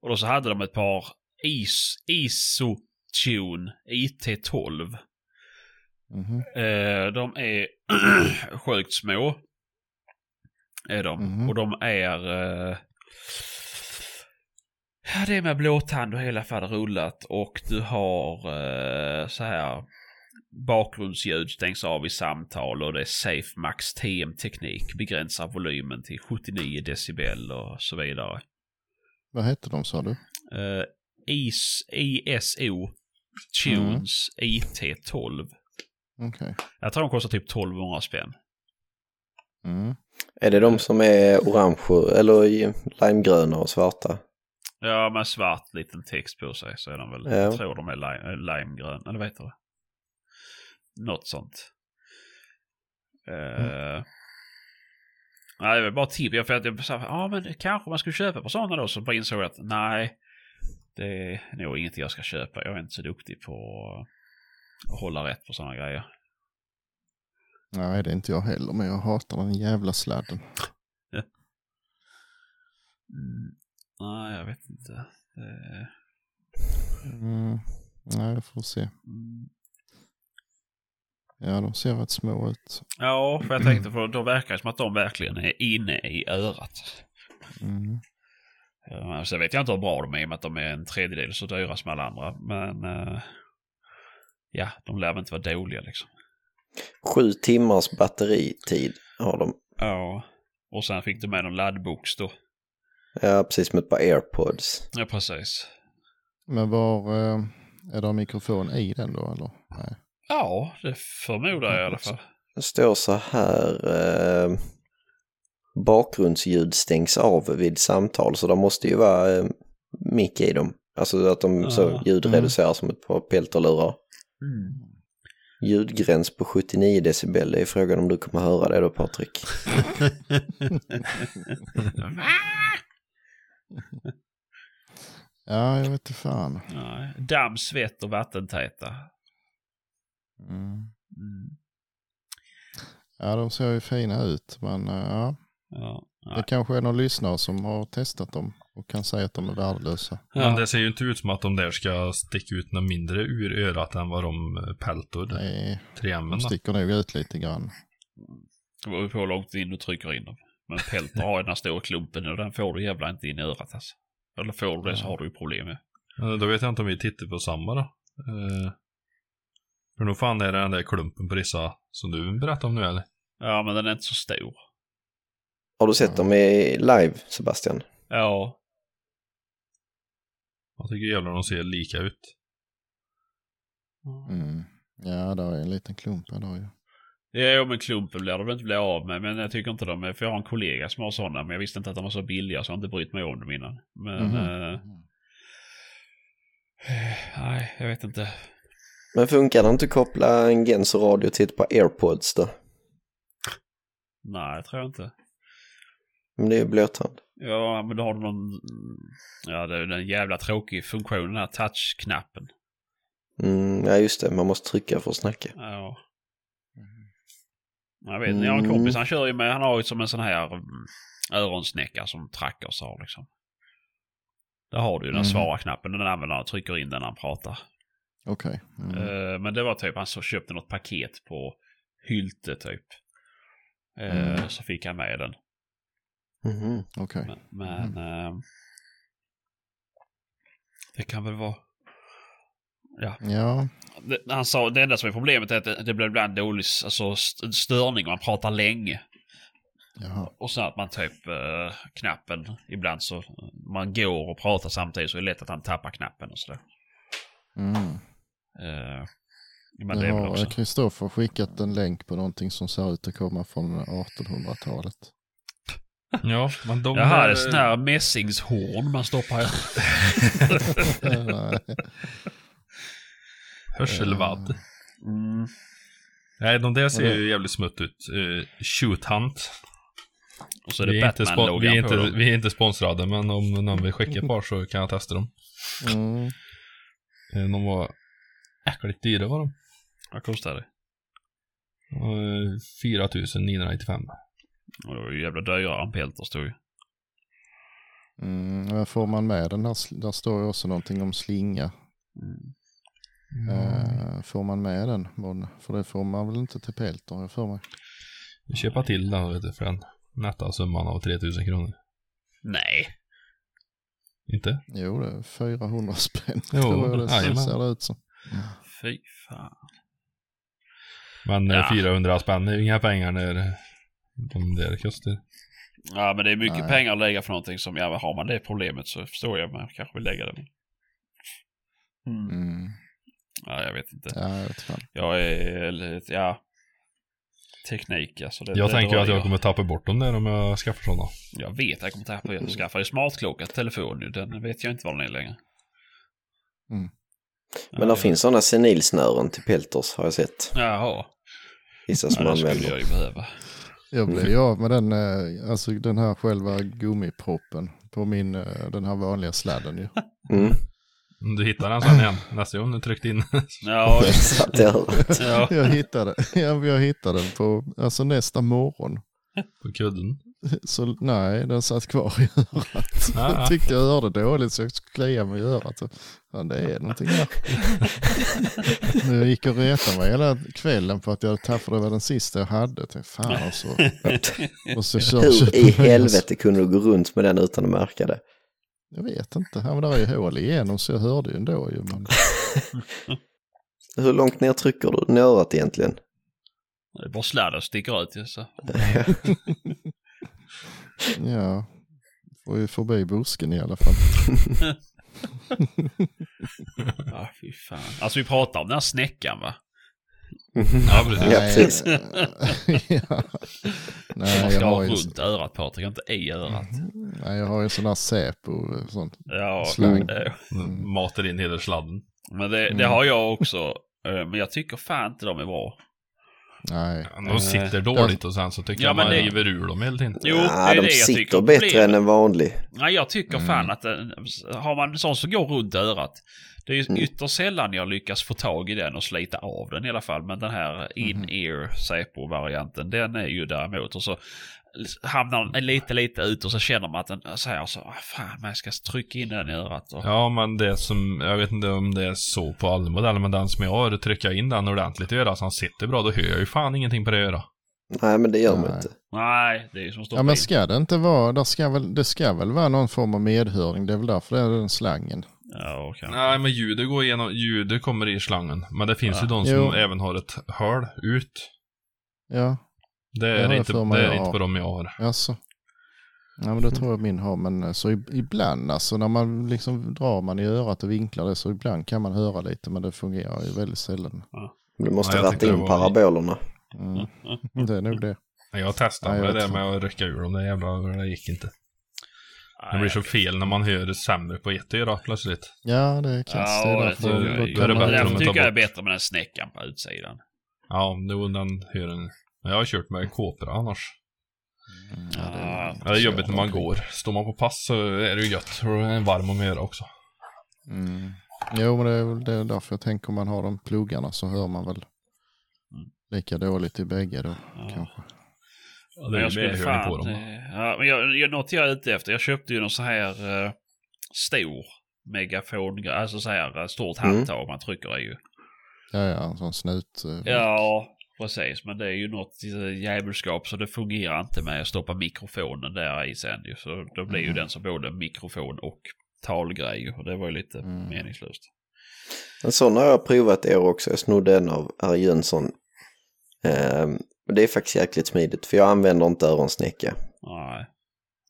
Och då så hade de ett par Is, Isotune IT12. Mhm. Eh, de är sjukt små. Är de. Mhm. Och de är... Eh, ja, det är med blåtand och hela fall rullat. Och du har eh, så här bakgrundsljud stängs av i samtal och det är Safe Max TM-teknik. Begränsar volymen till 79 decibel och så vidare. Vad hette de sa du? Eh, IS, ISO Tunes IT12. Okej. Jag tror de kostar typ 1200 spänn. Mm. Är det de som är orange eller i- limegröna och svarta? Ja, med svart liten text på sig så är de väl, Ja. jag tror de är lime, äh, limegrön, eller vad heter det? Något sånt. Uh, Nej, det var bara tips. Jag, för att jag sa, ja men kanske man skulle köpa på sådana då. Så bara insåg jag att nej, det är nog inget jag ska köpa. Jag är inte så duktig på att hålla rätt på sådana grejer. Nej, det är inte jag heller, men jag hatar den jävla sladden. Mm. Nej, jag vet inte. Det, Mm. Nej, jag får se. mm. Ja, de ser rätt små ut. Ja, för jag tänkte för då verkar det som att de verkligen är inne i örat. Mm. Uh, sen vet jag inte hur bra de är i och med att de är en tredjedel så dyra som alla andra. Men eh, ja, de lär väl inte vara dåliga liksom. Sju timmars batteritid har de. Ja, och sen fick du med någon laddbox då. Ja, precis som ett par airpods. Ja, precis. Men var, eh, är det mikrofon i den då eller? Nej. Ja, det förmodar jag i alla fall. Det står så här. Eh, bakgrundsljud stängs av vid samtal så det måste ju vara eh, mick i dem. Alltså att de så Ja. ljudreducerar som ett par peltorlurar. Mm. Ljudgräns på 79 decibel. Det är frågan om du kommer höra det då Patrik. Ja, jag vet inte fan. Damm, svett och vattentäta. Mm. Mm. Ja, de ser ju fina ut, men eh, ja. Ja. Det kanske är någon lyssnare som har testat dem och kan säga att de är värdelösa. Men Ja. det ser ju inte ut som att de där ska sticka ut något mindre ur örat än vad de eh, peltor. Nej, 3M de då. sticker nog ut lite grann. Det beror på hur långt in du trycker in dem. Men peltor har ju den här stora klumpen och den får du jävla inte in i örat alltså. Eller får du det så har du ju problem med. Eh, Då vet jag inte om vi tittar på samma då. För nog fan är det den där klumpen på dessa som du berättade om nu eller? Ja, men den är inte så stor. Har du sett dem i live Sebastian? Ja. Jag tycker jävlar de ser lika ut. Mm. Ja, där är en liten klump här då ju. Ja, men klumpen blir de inte bli av med. Men jag tycker inte de är... För jag har en kollega som har sådana. Men jag visste inte att de var så billiga så jag har inte brytt mig om dem innan. Men... Mhm. eh, nej, jag vet inte. Men funkar det inte att koppla en Genso-radio till ett par airpods då? Nej, jag tror inte. Men det är ju blåtand. Ja, men då har du någon... Ja, det är den jävla tråkig funktionen, den här touchknappen. Mm, ja just det, man måste trycka för att snacka. Ja. Jag vet inte, jag har en kompis, han kör ju med, han har ju som en sån här mm, öronsnäcka som trackers har liksom. Där har du ju den Mhm. svara knappen, den använder han och trycker in den när han pratar. Okej. Mm. Eh, men det var typ, han så köpte något paket på Hylte typ. Eh, Mm. Så fick han med den. Mhm. Okej. Men, men eh, det kan väl vara... Ja, Ja, det, han sa det enda som är problemet är att det, det blir ibland dålig alltså, st- störning om man pratar länge. jaha. Och sen att man typ eh, knappen ibland så man går och pratar samtidigt så är det lätt att han tappar knappen och sådär. Mm. Eh, men det har. Kristoffer skickat en länk på någonting som ser ut att komma från 1800-talet. Ja, men de Jaha, det där- är sån här mässingshorn man stoppar i. Nej. Hörselvadd. Mm. Nej, de där ser ju jävligt smutt ut. Uh, shoot hunt. Och så är det Vi är, inte spon- vi, är på inte, dem. vi är inte sponsrade, men om någon vill skicka ett par så kan jag testa dem. Mm. Eh, De var äckligt dyra var de. Vad kostar det? Eh, 4 995. Och det var ju jävla dyrare än Pelters stod ju. Mm. Men får man med den här, där står ju också någonting om slinga. Eh, får man med den? För det får man väl inte till Peltor, har jag för mig. Vi köpa till den vet du, för den nätta summan av 3000 kronor. Nej. Inte? Jo, det är 400 spänn. Jo, tror jag det ser det ut som. Fy fan. Men eh, Ja. 400 spänn är ju inga pengar när de där kostar. Ja men det är mycket Nej. pengar att lägga för någonting som, ja har man det problemet så förstår jag, men jag kanske vill lägga det. Mm. Mm. Ja, jag vet inte. Ja, jag vet fan. Jag är lite, ja. Teknik alltså. Det, Jag det tänker att dröjer. jag kommer tappa bort dem där om jag skaffar sådana. Jag vet att jag kommer tappa. Jag skaffade smartklocka telefon nu. Den vet jag inte var den är längre. Mm. Men det finns sådana senilsnören till Peltors har jag sett. Jaha. Vissa Ja, som det skulle använder. jag ju behöva. Jag blev ju av med den, eh, alltså den här själva gummiproppen på min, eh, den här vanliga sladden ju. Mm. Om Du hittar den sen igen nästa gång du tryckt in. Ja, örat. ja. Jag hittade, jag, jag hittade den på, alltså nästa morgon. på kudden. Så nej, den satt kvar i örat. Ah. Jag tyckte jag hörde dåligt så jag kliade mig i örat. Ja, det är någonting här. Jag gick och retade mig hela kvällen på att jag tappat det var den sista jag hade. Tänkte, fan och så. Och så kör, Hur i helvete kunde du gå runt med den utan att märka det? Jag vet inte. Ja, men där är ju hål igenom så jag hörde ju ändå ju. Men... Hur långt ner trycker du den i örat egentligen? Det är bara sladden sticker ut ju så. Ja, får ju förbi busken i alla fall. Ja, fy fan. Alltså vi pratar om den här snäckan va? Ja, precis. Precis. ja. Nej, Man jag ska ha runt örat Patrik, inte i örat. nej, jag har ju en sån här Säpo och sånt. Ja, Slang. eh, Matar in hela sladden. men det, det Mm. har jag också. Eh, Men jag tycker fan inte de är bra. Nej, De sitter dåligt och sen så tycker Ja, jag man det- river ur dem hela tiden. Jo, ja, det är de det jag sitter tycker. bättre Problemet- än en vanlig. Nej, jag tycker Mm. fan att den, har man en sån som går runt örat. Det är ju Mm. ytterst sällan jag lyckas få tag i den och slita av den i alla fall. Men den här in-ear Säpo-varianten, den är ju däremot. Och så hamnar den lite, lite ut och så känner man att den säger så, ah, fan, men jag ska trycka in den i örat. Och, Ja, men det som, jag vet inte om det är så på alla modeller, men den som jag har, trycka in den ordentligt i örat så han sitter bra, då hör jag ju fan ingenting på det örat. Nej, men det gör man inte. Nej, det är ju som står ja men ska det inte vara, där ska väl, det ska väl vara någon form av medhöring. Det är väl därför det är den slangen. Ja, okej. Nej, men ljudet går igenom, ljudet kommer i slangen. Men det finns Ja. ju de som Jo. även har ett hål ut. Ja, Det Det är, jag inte, det är jag inte har. på dem jag har. alltså. Ja men det tror jag min har. Men eh, så ibland alltså när man liksom drar man i örat och vinklar det så ibland kan man höra lite men det fungerar ju väldigt sällan. Du måste Ja, jag ratta det in var- parabolerna. Mm. Det är nog det. Jag testade Ja, med jag det vet med att rycka ur dem, det jävla, det gick inte. Det blir så fel när man hör sämre på ett öra plötsligt. Ja det är kass. Ja, det är det därför jag. det man- bättre Därför om man tycker jag är bättre med den snäckan på utsidan. Ja, då den hör en... Jag har kört med kåpor annars. Ja, det är- Ja, det är jobbigt när man går. Står man på pass så är det ju gött. Och det är varm om öra också. Mm. Jo, men det är väl det är därför jag tänker om man har de pluggarna så hör man väl Mm. lika dåligt i bägge då Ja. kanske. Ja, det är jag ju skulle medhörning på fan... dem. eh, Ja, men jag, jag, något jag är ute efter. Jag köpte ju någon så här uh, stor megafon, alltså så här eh, stort Mm. handtag man trycker i ju. Ja, ja, en sån snut. eh, Ja, precis. Men det är ju något djävulskap så det fungerar inte med att stoppa mikrofonen där i sen ju. Så då blir ju Mm. den som både mikrofon och talgrej. Och det var ju lite Mm. meningslöst. En sån har jag provat i år också. Jag snodde en av R. Jönsson. Ehm, och det är faktiskt jäkligt smidigt för jag använder inte öronsnäcka. Nej.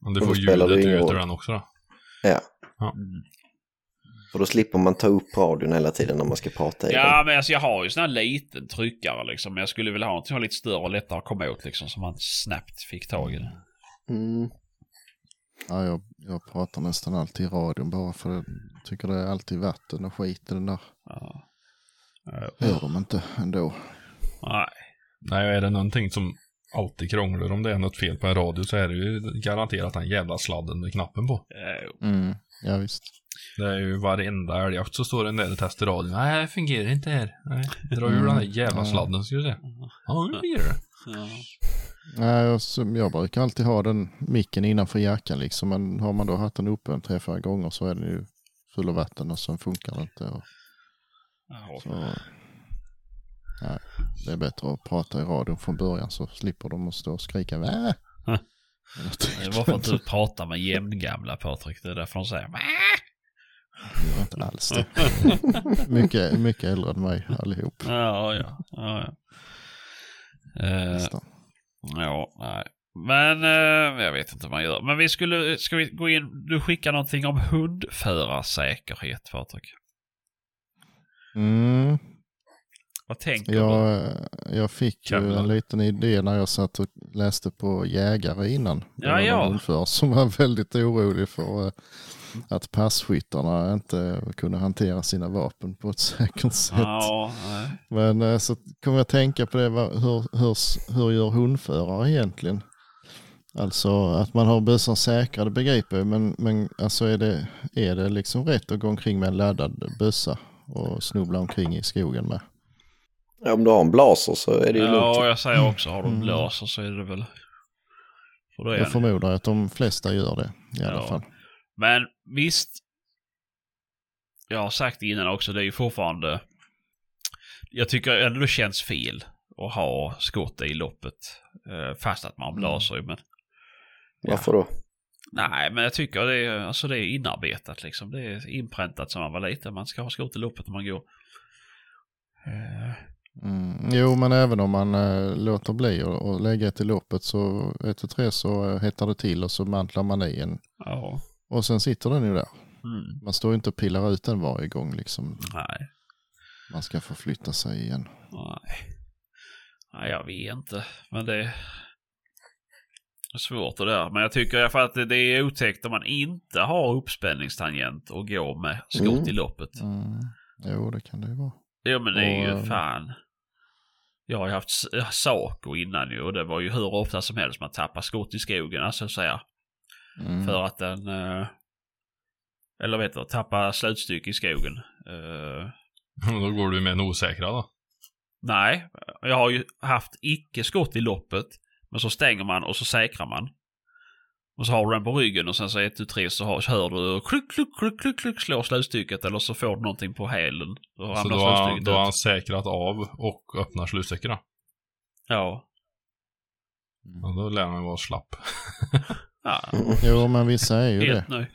Men du Och får ljudet ur den också då. Ja, Mm. För då slipper man ta upp radion hela tiden när man ska prata i den. Ja, men alltså jag har ju sån här liten tryckare liksom. Men jag skulle vilja ha något som var lite större och lättare att komma åt liksom. Så man snabbt fick tag i det. Mm. Ja, jag, jag pratar nästan alltid i radion bara för jag tycker det är alltid vatten och skit i den där. Ja. Ja. Hör de inte ändå. Nej. Nej, är det någonting som alltid krånglar. Om det är något fel på en radio så är det ju garanterat den jävla sladden med knappen på. Eh, Mm. Ja, visst. Det är ju varenda älgjakt så står den där och testar radion. Nej, det fungerar inte här. Nej, dra ur den där jävla sladden ska du se. Ja, nu fungerar det. ja. Nej, så, jag brukar alltid ha den micken innanför jackan liksom. Men har man då haft den uppe en tre, fyra gånger så är den ju full av vatten och sen funkar det inte. Och, Ja. så, nej, det är bättre att prata i radion från början så slipper de att stå och skrika. Vä? Det var för att du pratar med jämngamla Patrik. Det är därför de säger "Mä?" Det gör inte alls det. mycket, mycket äldre än mig allihop. Ja, ja. ja, ja. Eh, ja, nej. Men eh, jag vet inte vad man gör. Men vi skulle, ska vi gå in, du skickar någonting om hundförarsäkerhet Patrik. Mm. Vad tänker du? Jag, jag fick ju en liten idé när jag satt och läste på jägare innan. Det Ja, var ja. hundförare som var väldigt orolig för eh, att passkyttarna inte kunde hantera sina vapen på ett säkert sätt. Ja. Men eh, så kom jag att tänka på det, hur, hur, hur gör hundförare egentligen? Alltså att man har bössan säkrad begriper jag, men, men alltså är det, är det liksom rätt att gå omkring med en laddad bössa och snubbla omkring i skogen med? Ja, om du har en blaser så är det ju lugnt. Ja, jag säger också har Mm. de laser så är det väl... För då är Jag det. förmodar att de flesta gör det i alla Ja. fall. Men visst. Jag har sagt det innan också, det är ju fortfarande... Jag tycker ändå det känns fel att ha skott i loppet. eh, Fast att man blåser ju, men... Varför då? Nej, men jag tycker det är, alltså det är inarbetat liksom. Det är inpräntat som man var liten. Man ska ha skott i loppet när man går. Eh, Mm. Jo, men även om man eh, låter bli och, och lägga ett i loppet så ett och tre så eh, hettar det till och så mantlar man i en. ja. Och sen sitter den ju där. Mm. Man står ju inte och pillar ut den varje gång liksom. Nej. Man ska förflytta sig igen. Nej. Nej, jag vet inte. Men det är svårt det där. Men jag tycker i alla fall att det- är otäckt om man inte har uppspänningstangent och går med skott Mm. i loppet. Mm. Jo, det kan det ju vara. Jo men det är ju Och, fan. Jag har ju haft Saco innan ju och det var ju hur ofta som helst man tappar skott i skogen. Alltså så säga. Mm. För att den... eh, Eller vet du, tappa slutstycke i skogen. Eh, Då går du med en osäkra då. Nej, jag har ju haft icke skott i loppet. Men så stänger man och så säkrar man. Och så har du den på ryggen och sen så ett, tu, tre så har, hör du kluck, kluck, kluck, kluck, kluck slår slutstycket eller så får du någonting på hälen. Då Så då har, slutstycket då har han säkrat av och öppnar slutsäckra. Ja. Och då lär man vara slapp. ja. Jo, men vissa är ju det. Helt nu.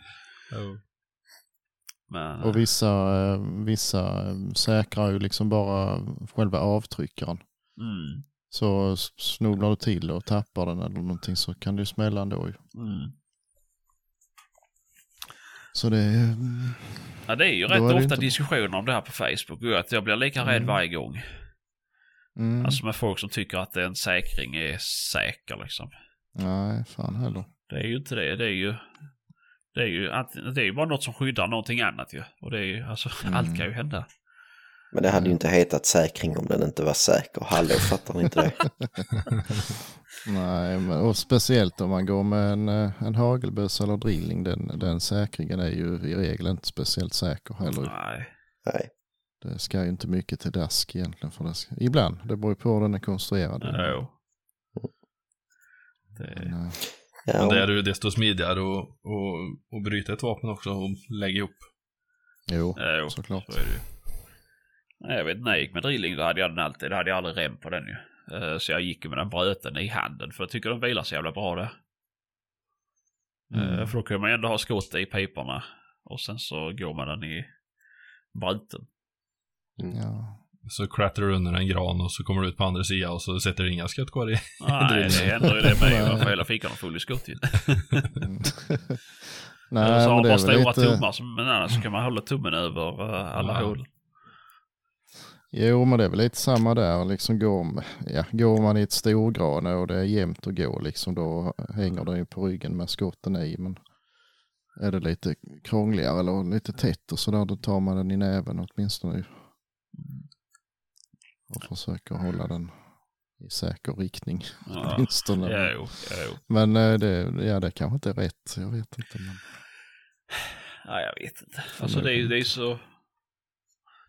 Men, Och vissa, eh, vissa eh, säkrar ju liksom bara själva avtryckaren. mm, Så snubblar du till och tappar den eller någonting så kan det ju smälla ändå ju. mm. Så det är... mm, Ja, det är ju rätt är ofta inte- diskussioner om det här på Facebook. Och att jag blir lika rädd Mm. varje gång. Mm. Alltså med folk som tycker att en säkring är säker liksom. Nej, fan heller. Det är ju inte det. Det är ju... Det är ju, det är ju bara något som skyddar någonting annat ju. Och det är ju, alltså, Mm. allt kan ju hända. Men det hade ju inte hetat säkring om den inte var säker. Hallå, fattar ni inte det? Nej, men, och speciellt om man går med en, eh, en hagelbössa eller drilling. Den, den säkringen är ju i regel inte speciellt säker heller. Nej. Nej. Det ska ju inte mycket till dask egentligen. För det ska, ibland, det beror ju på hur den är konstruerad. Jo. Det, Men, eh, Men det är ju desto smidigare att att- att bryta ett vapen också och lägga ihop. jo, jo, såklart. så är det ju. Nej, jag vet när jag gick med drilling då hade jag den alltid. Då hade jag aldrig rem på den ju. Eh, Så jag gick med den bröten i handen. För jag tycker den vilar så jävla bra det. Eh, Mm. För då kan man ändå ha skott i piporna. Och sen så går man den i bruten. Ja. Så klättrar du under en gran och så kommer du ut på andra sidan och så sätter det inga skott kvar i. Nej, det händer ju det med. Jag får hela fickan full i skott ju. Mm. Eller så Nej, har man stora lite... tummar. Som, men annars så kan man hålla tummen över eh, alla Ja. hål. Jo, men det är väl lite samma där. Liksom går, ja, går man i ett storgrane och det är jämnt att gå, liksom, då hänger den ju på ryggen med skotten i. Men är det lite krångligare eller lite tätt och sådär, då tar man den i näven åtminstone. Och försöker hålla den i säker riktning. Ja, Åtminstone. ja, jo, ja, jo. Men eh, det, ja, det kanske inte är rätt. Jag vet inte. Men... Nej, jag vet inte. Alltså det är ju det är så...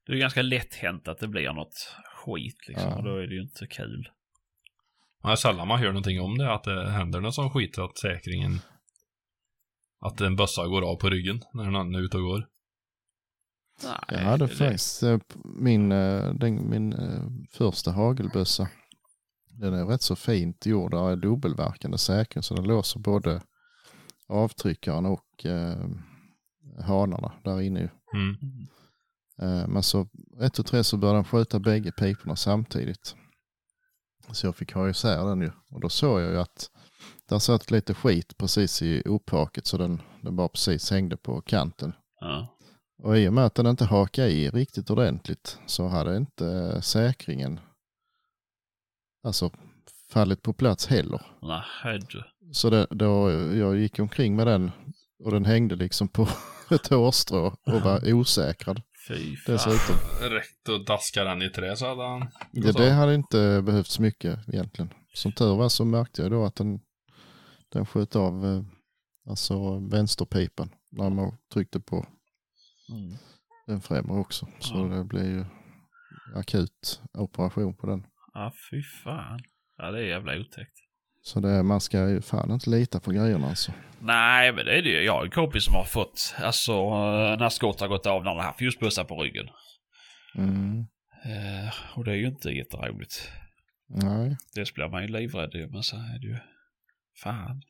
Det är ganska lätt hänt att det blir något skit liksom. Ja. Och då är det ju inte kul. Ja, sällan man hör någonting om det, att det händer något sån skit, att säkringen... Att en bössa går av på ryggen när någon är ute och går. Nej, Jag hade det- faktiskt eh, min, eh, den, min eh, första hagelbössa. Den är rätt så fint gjord. Där är dubbelverkande säkring så den låser både avtryckaren och eh, hanarna där inne. Mm. Eh, men så rätt och tre så började den skjuta bägge piporna samtidigt. Så jag fick ha isär den ju. Och då såg jag ju att där satt lite skit precis i upphaket så den, den bara precis hängde på kanten. Ja. Och i och med att den inte hakade i riktigt ordentligt så hade inte säkringen alltså fallit på plats heller. Nej, du. Så det, då jag gick omkring med den och den hängde liksom på ett hårstrå och var osäkrad Fy fan. dessutom. Rätt och daska den i trä så hade han... Det, det hade inte behövts mycket egentligen. Som tur var så märkte jag då att den, den sköt av eh, alltså vänsterpipan när man tryckte på Mm. den främre också. Så Ja. det blev ju akut operation på den. Ja, fy fan. Ja, det är jävla otäckt. Så det, man ska ju fan inte lita på grejerna alltså. Nej, men det är det ju. Jag har en kompis som har fått, alltså eh, när skott har gått av när han har haft just bössa på ryggen. Mm. Eh, och det är ju inte jätteroligt. Nej. Dels blir man ju livrädd men så är det ju, fan.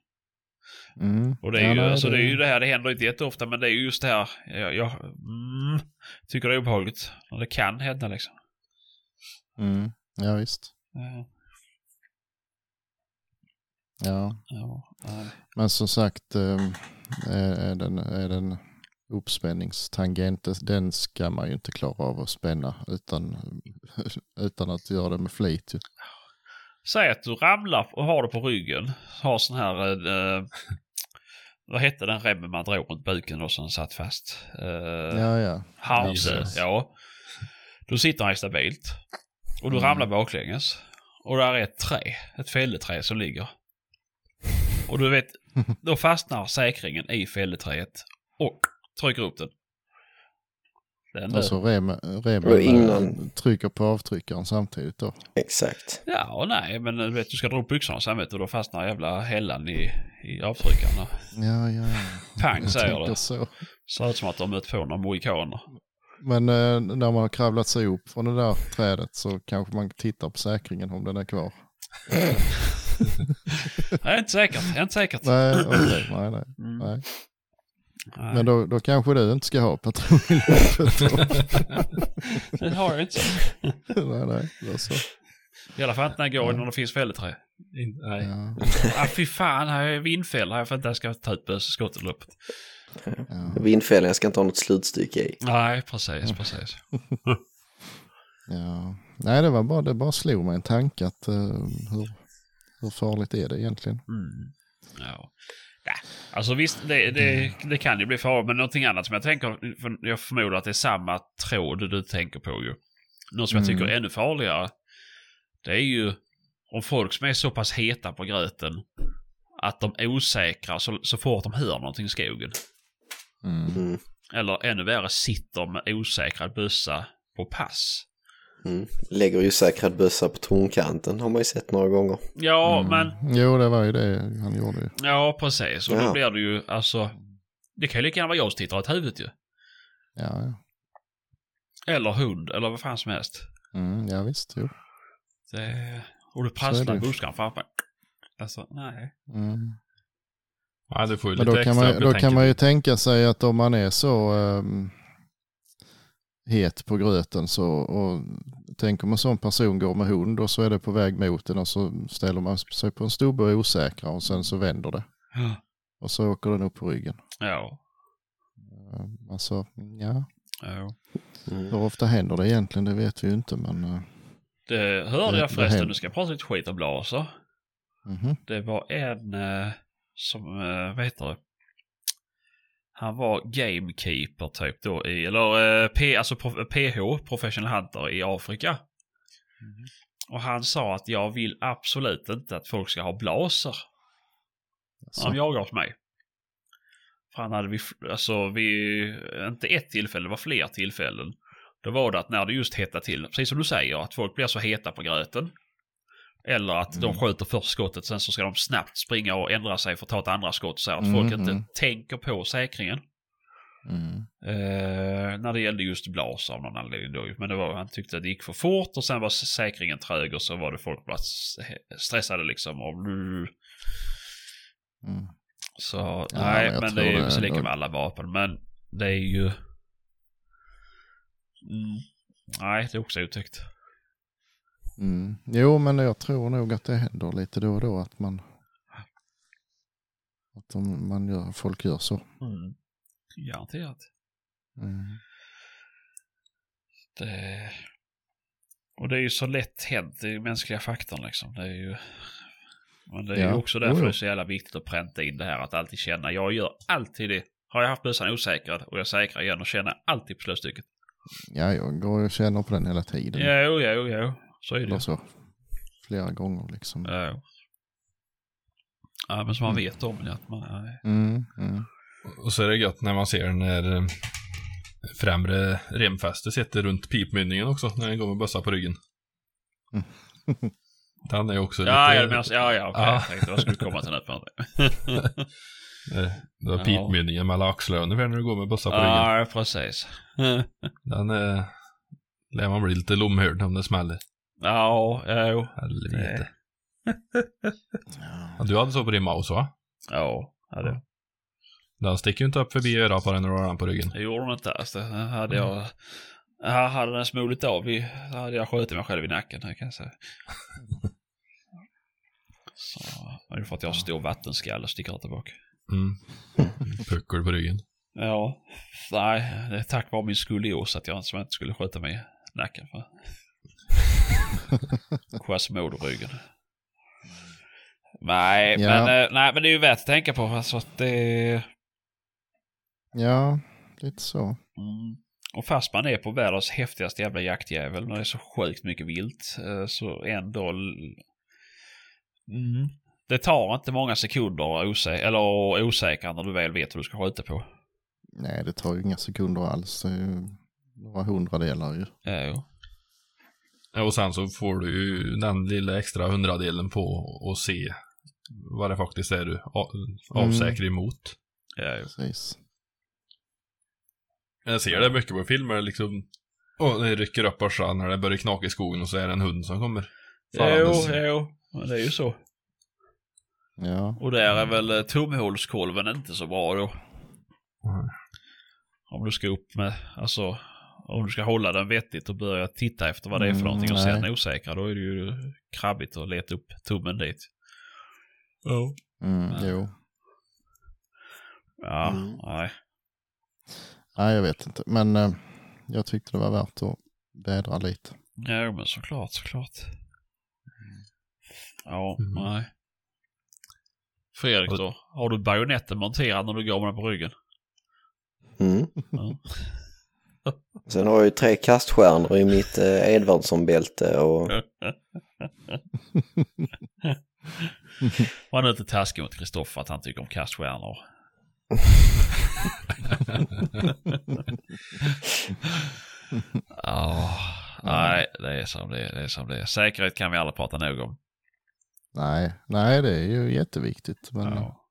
Mm. Och det är, Ja, ju, nej, alltså, det är ju det här, det händer inte jätteofta, men det är ju just det här, jag, jag mm, tycker det är obehagligt. När det kan hända liksom. Mm. Ja visst. Ja, Ja. ja. Men som sagt, eh, är den, är den uppspänningstangent, den ska man ju inte klara av att spänna utan, utan att göra det med flit. Säg att du ramlar och har det på ryggen. Har sån här, eh, vad hette den remmen man drog runt buken och som satt fast? Eh, Ja, ja. Precis. ja. Då sitter han stabilt. Och du Mm. ramlar baklänges. Och där är ett trä, ett fälleträ som ligger. Och du vet, då fastnar säkringen i fälleträet och trycker upp den. Den Och så rem, Och remen innan- trycker på avtryckaren samtidigt då. Exakt. Ja, och nej, men du vet, du ska dra upp byxorna sen vet du, då fastnar jävla hällan i, i avtryckarna. Ja, ja. Pang säger det. så. Ser ut som att de mött på några mohikaner. Men eh, när man har kravlat sig upp från det där trädet så kanske man tittar på säkringen om den är kvar. Är inte säkert, inte säkert. Nej, okej, nej, nej. Mm. nej. Nej, Men då, då kanske du inte ska ha patron i det har jag inte. nej, nej, då så. I alla fall inte när jag går när det finns fälleträ. Nej. Ja, Ah, fy fan, här är vindfälla här för att jag ska ta ut bösskottet i loppet. ja, Vindfällen, jag ska inte ha något slutstycke i. Nej, precis, precis. ja. Nej, det var bara, det bara slog mig en tanke att eh, hur, hur farligt är det egentligen? Mm. Ja. Alltså visst, det, det, det kan ju bli farligt, men någonting annat som jag tänker, för jag förmodar att det är samma tråd du tänker på ju. Något som jag tycker Mm. är ännu farligare, det är ju om folk som är så pass heta på gröten att de är osäkra så, så fort de hör någonting i skogen. Mm. Mm. Eller ännu värre, sitter med osäkrad bössa på pass. Mm. Lägger ju säkrad bössa på tornkanten har man ju sett några gånger. Ja, Mm. men Jo, det var ju det han gjorde ju. Ja, precis. Och då Ja. blir det ju alltså... Det kan ju lika gärna vara jag som tittar åt huvudet ju. Ja, ja. Eller hund, eller vad fan som helst. Mm, ja visst, jo. Det... Och du prasslar i det. buskarna framför. Alltså, nej. Mm. Ja, du får ju Men lite då kan, extra man, då kan man ju tänka sig att om man är så ehm, het på gröten så och tänk om en sån person går med hund och så är det på väg mot den och så ställer man sig på en stubbe och är osäkra och sen så vänder det. Ja. Och så åker den upp på ryggen. Ja. Ehm, Alltså, ja, ja. Mm. hur ofta händer det egentligen det vet vi ju inte men uh, Det hörde Det- jag förresten. Nu ska jag prata lite skit om blaser. mhm. Det var en eh, som, eh, vad heter det? Han var gamekeeper typ då i, eller eh, P, alltså pro, PH, Professional Hunter i Afrika. Och han sa att jag vill absolut inte att folk ska ha blaser när Så, de jagar hos mig. För han hade vi, alltså vi, inte ett tillfälle, det var fler tillfällen. Då var det att när det just hettade till, precis som du säger, att folk blir så heta på gröten. Eller att de Mm. skjuter först skottet, sen så ska de snabbt springa och ändra sig för att ta ett andra skott. Så att Mm, folk inte mm. tänker på säkringen. mm. Eh, när det gällde just Blas av någon anledning då. Men det var, han tyckte att det gick för fort och sen var säkringen trög och så var det folk bara stressade liksom. Och, Mm. så Ja, nej, men det är ju det- så lika med alla vapen. Men det är ju... Mm, nej, det är också otäckt. Mm. Jo, men jag tror nog att det händer lite då och då att man att de, man gör, folk gör så. Mm. Garanterat. Mm. Det... Och det är ju så lätt hänt, det är ju mänskliga faktorn liksom. Det är ju... Men det är ju Ja, också därför jo. det är så jävla viktigt att pränta in det här att alltid känna. Jag gör alltid det. Har jag haft bössan osäkrad och jag säkrar igen och känner alltid på slutstycket. Ja, jag går och känner på den hela tiden. Jo, jo, jo. Så är det ju. så. Flera gånger liksom. Ja. Ja, men som man Mm. vet om det. Att man, nej. Mm, mm. Och så är det gött när man ser när eh, främre remfäste sitter runt pipmynningen också, när den går med bössa på ryggen. Mm. Den är ju också Ja, lite... ja, men, ja, ja, okej. Ja. Jag tänkte vad skulle du komma till. Eh, Det var Ja. pipmynningen mellan axlarna ungefär när du går med bössa på ryggen. Ja, precis. Den är... Lär man bli lite lomhörd om det smäller. Ja, jo. Helvete. Ja. Du hade så på din mouse va? Ja, ja det, Den sticker ju inte upp förbi örat på den när du har den på ryggen. det gjorde den inte alls. Det hade jag... Ja, hade den smulit av i, hade jag skjutit mig själv i nacken, kan jag säga. Så, det är för att jag har stor vattenskalle och sticker bak. Mm. Puckel på ryggen. Ja, nej, det är tack vare min skolios att jag som inte skulle skjuta mig i nacken. För. Quasimodo-ryggen. Nej, Ja. men, eh, nej, men det är ju värt att tänka på. Alltså att det... ja, lite så. Mm. Och fast man är på världens häftigaste jävla jaktjävel när det är så sjukt mycket vilt eh, så ändå... Mm. Det tar inte många sekunder osä- eller osäkra när du väl vet vad du ska skjuta på. Nej, det tar ju inga sekunder alls. Det är ju några hundradelar ju. Ja, jo. Ja, Och sen så får du ju den lilla extra hundradelen på att se vad det faktiskt är du avsäker emot. Ja, jo. Precis. Jag ser det mycket på filmer liksom. Och det rycker upp börsan när det börjar knaka i skogen och så är det en hund som kommer. Jo, farandes. jo. Men det är ju så. Ja, Och där är väl eh, tumhålskolven inte så bra då. Nej. Om du ska upp med, alltså, om du ska hålla den vettigt och börja titta efter vad det är för Mm, någonting och sen osäkra, då är det ju krabbigt att leta upp tummen dit. Ja. mm, Ja. jo. Ja, Mm. nej. Nej, jag vet inte. Men eh, jag tyckte det var värt att vädra lite. Ja, men såklart, såklart. Ja, Mm. nej. Fredrik då? Har du bajonetten monterad när du går med den på ryggen? Mm. Ja. Sen har jag ju tre kaststjärnor i mitt eh, Edvardsson-bälte och Var nu inte taskig mot Kristoffer att han tycker om kaststjärnor. Ja, nej, det är som det är. Det är som det är. Säkerhet kan vi aldrig prata nog om. Nej, nej, det är ju jätteviktigt. Men Ja.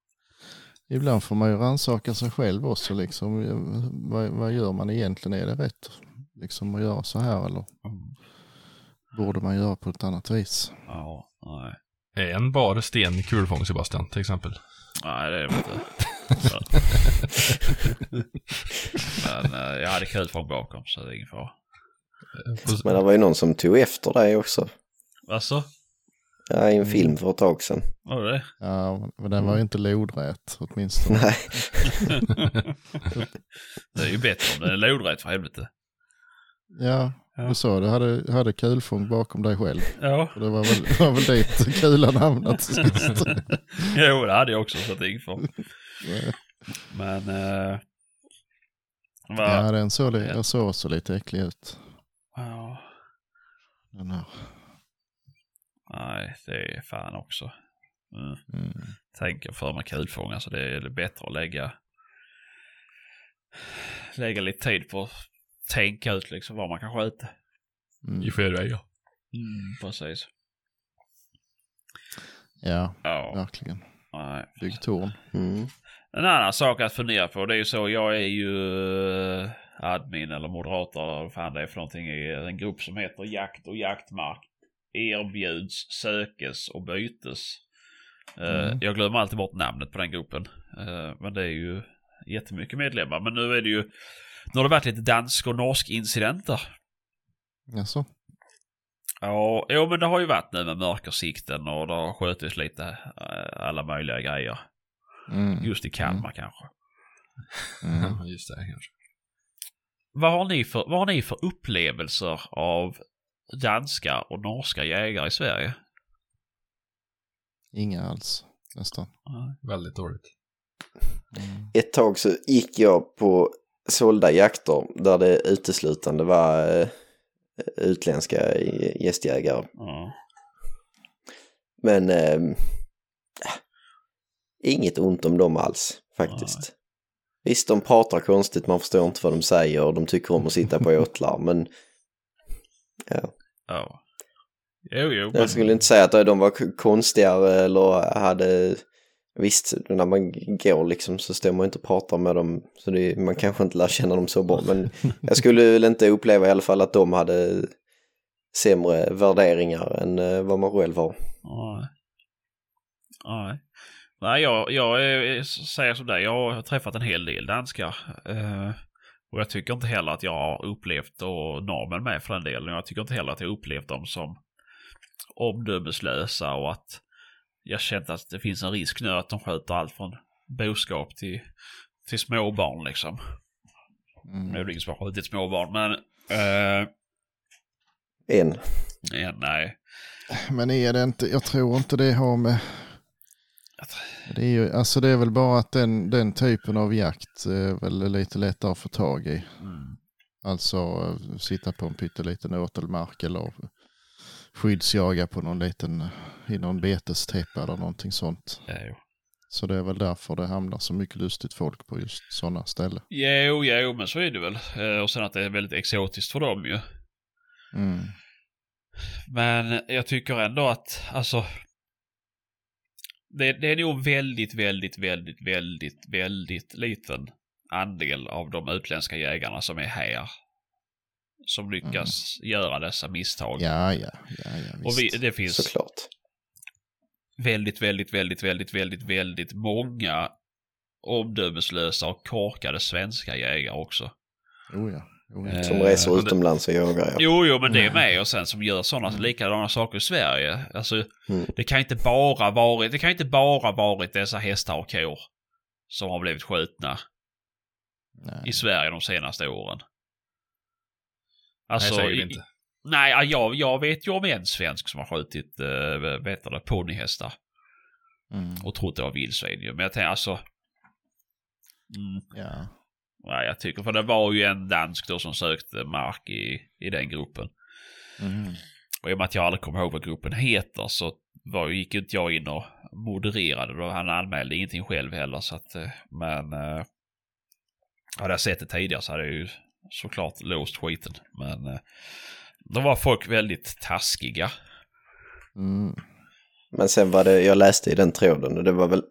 Ibland får man ju rannsaka sig själv också. Liksom. Vad, vad gör man egentligen? Är det rätt liksom, att göra så här eller Mm. borde man göra på ett annat vis? Ja, nej. Är en bar sten kulfång Sebastian till exempel? Nej, det är det inte. Men eh, jag hade kul från bakom så det är ingen fara. Men det var ju någon som tog efter dig också. Alltså, Ja, i en film för ett tag sedan. var det? Ja, men den var ju inte lodrät åtminstone. Nej, Det är ju bättre om den är lodrätt för helvete. Ja, Ja. du sa du hade, hade kulfång bakom dig själv. Ja, Och det var väl, det var väl dit kulan hamnat till sist. jo det hade jag också så är ingen fara. Men... Eh, va? Ja, den såg, jag såg också lite äcklig ut. Ja. Den här. Nej, det är fan också. Mm. Mm. Tänker för mig kulfångare så det är bättre att lägga lägga lite tid på att tänka ut liksom vad man kan skjuta. Mm. I flervägar. Mm, precis. Ja, Ja, verkligen. nej. Bygg torn. Mm. En annan sak att fundera på det är ju så, jag är ju eh, admin eller moderator eller vad fan det är för någonting i en grupp som heter Jakt och jaktmark. Erbjuds, sökes och bytes. Eh, Mm. Jag glömmer alltid bort namnet på den gruppen. Eh, men det är ju jättemycket medlemmar. Men nu är det ju, nu har det varit lite dansk och norsk incidenter. Jaså? Ja, jo men det har ju varit nu med mörkersikten och det har skjutits lite eh, alla möjliga grejer. Mm. Just i Kalmar kanske. Mm. Just det kanske. Vad har, ni för, vad har ni för upplevelser av danska och norska jägare i Sverige? Inga alls, nästan. Väldigt dåligt. Mm. Ett tag så gick jag på sålda jakter där det uteslutande var eh, utländska gästjägare. Ja. Men eh, inget ont om dem alls faktiskt. Visst, de pratar konstigt, man förstår inte vad de säger, de tycker om att sitta på åtlar, men ja. Ja. Jo, jo. Men, Jag skulle inte säga att de var konstigare eller hade... Visst, när man går liksom så står man inte och pratar med dem, så det, man kanske inte lär känna dem så bra, men jag skulle väl inte uppleva i alla fall att de hade sämre värderingar än eh, vad man själv har. Nej. Nej. Nej, jag, jag är- säger som det. Jag har träffat en hel del danskar. Eh, och jag tycker inte heller att jag har upplevt, och normen med för den delen, jag tycker inte heller att jag har upplevt dem som omdömeslösa och att jag känt att det finns en risk nu att de skjuter allt från boskap till, till småbarn liksom. Mm. Nu är det ingen som har skjutit småbarn, men eh, En. ja, nej. Men är det inte, jag tror inte det har med... Det är, ju, alltså det är väl bara att den, den typen av jakt är väl lite lättare att få tag i. Mm. Alltså eh, sitta på en pytteliten åtelmark eller skyddsjaga på någon liten, i någon betestäppa eller någonting sånt. Jo. Så det är väl därför det hamnar så mycket lustigt folk på just sådana ställen. Jo, jo, men så är det väl. Eh, Och sen att det är väldigt exotiskt för dem ju. Mm. Men jag tycker ändå att, alltså. Det, det är nog väldigt, väldigt, väldigt, väldigt, väldigt liten andel av de utländska jägarna som är här. Som lyckas göra dessa misstag. Ja, ja, ja, ja Och vi, visst. det finns Såklart. väldigt, väldigt, väldigt, väldigt, väldigt, väldigt många omdömeslösa och korkade svenska jägare också. Oh, ja. Som Eh, reser utomlands och jagar. Ja. Jo, jo, men det är med och sen som gör sådana likadana saker i Sverige. Alltså, Mm. det kan inte bara varit, det kan inte bara varit dessa hästar och kor som har blivit skjutna Nej. i Sverige de senaste åren. Alltså, Nej, säkert i- inte. Nej, ja, jag, jag vet ju om en svensk som har skjutit, äh, vet du det, ponnyhästar Mm. och trott det var vildsvin ju. Men jag tänker alltså... Mm, Ja. Nej, jag tycker, för det var ju en dansk då som sökte mark i, i den gruppen. Mm. Och i och med att jag aldrig kommer ihåg vad gruppen heter så var, gick inte jag in och modererade då. Han anmälde ingenting själv heller så att, eh, men eh, hade jag sett det tidigare så hade jag ju såklart låst skiten. Men eh, då var folk väldigt taskiga. Mm. Men sen var det, jag läste i den tråden och det var väl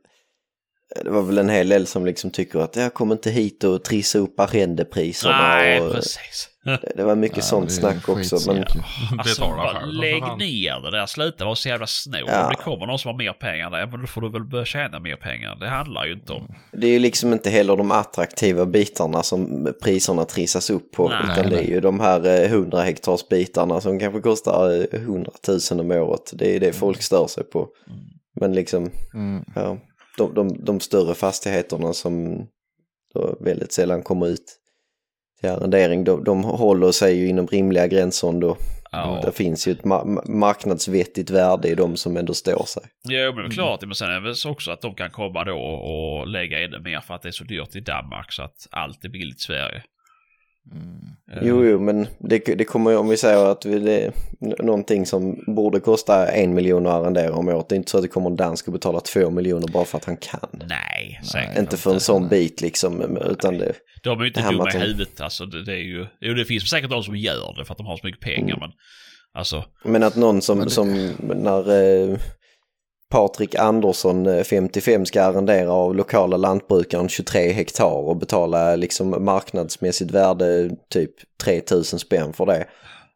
det var väl en hel del som liksom tycker att jag kommer inte hit och trissa upp arrendepriserna. Nej, och precis. det, det var mycket Ja, sånt snack också. Men. Alltså, bara själv. lägg ner det där. Sluta vara så jävla snål. Ja. Om det kommer någon som har mer pengar, där, men då får du väl börja tjäna mer pengar. Det handlar ju inte om. det är ju liksom inte heller de attraktiva bitarna som priserna trissas upp på. Nej. utan det är ju de här eh, 100 hektars bitarna som kanske kostar eh, 100 000 om året. Det är det folk stör sig på. Men liksom, Mm. ja, de, de, de större fastigheterna som då väldigt sällan kommer ut till arrendering, de, de håller sig ju inom rimliga gränser ändå. Ja. Det finns ju ett ma- marknadsvettigt värde i de som ändå står sig. Jo, men det är klart. Men sen är det också att de kan komma då och lägga ännu mer för att det är så dyrt i Danmark så att allt är billigt i Sverige. Mm. Jo, jo, men det, det kommer ju om vi säger att vi, det är någonting som borde kosta en miljon att arrendera om året. Det är inte så att det kommer en dansk och betalar två miljoner bara för att han kan. Nej, säkert Inte för en sån bit liksom, utan det... De är ju inte dumma i att de- huvudet. Alltså, det, det är ju... Jo, det finns säkert de som gör det för att de har så mycket pengar, men... Alltså, Men att någon som, Men det- som när eh, Patrik Andersson, eh, 55, ska arrendera av lokala lantbrukaren 23 hektar och betala liksom marknadsmässigt värde typ 3000 spänn för det.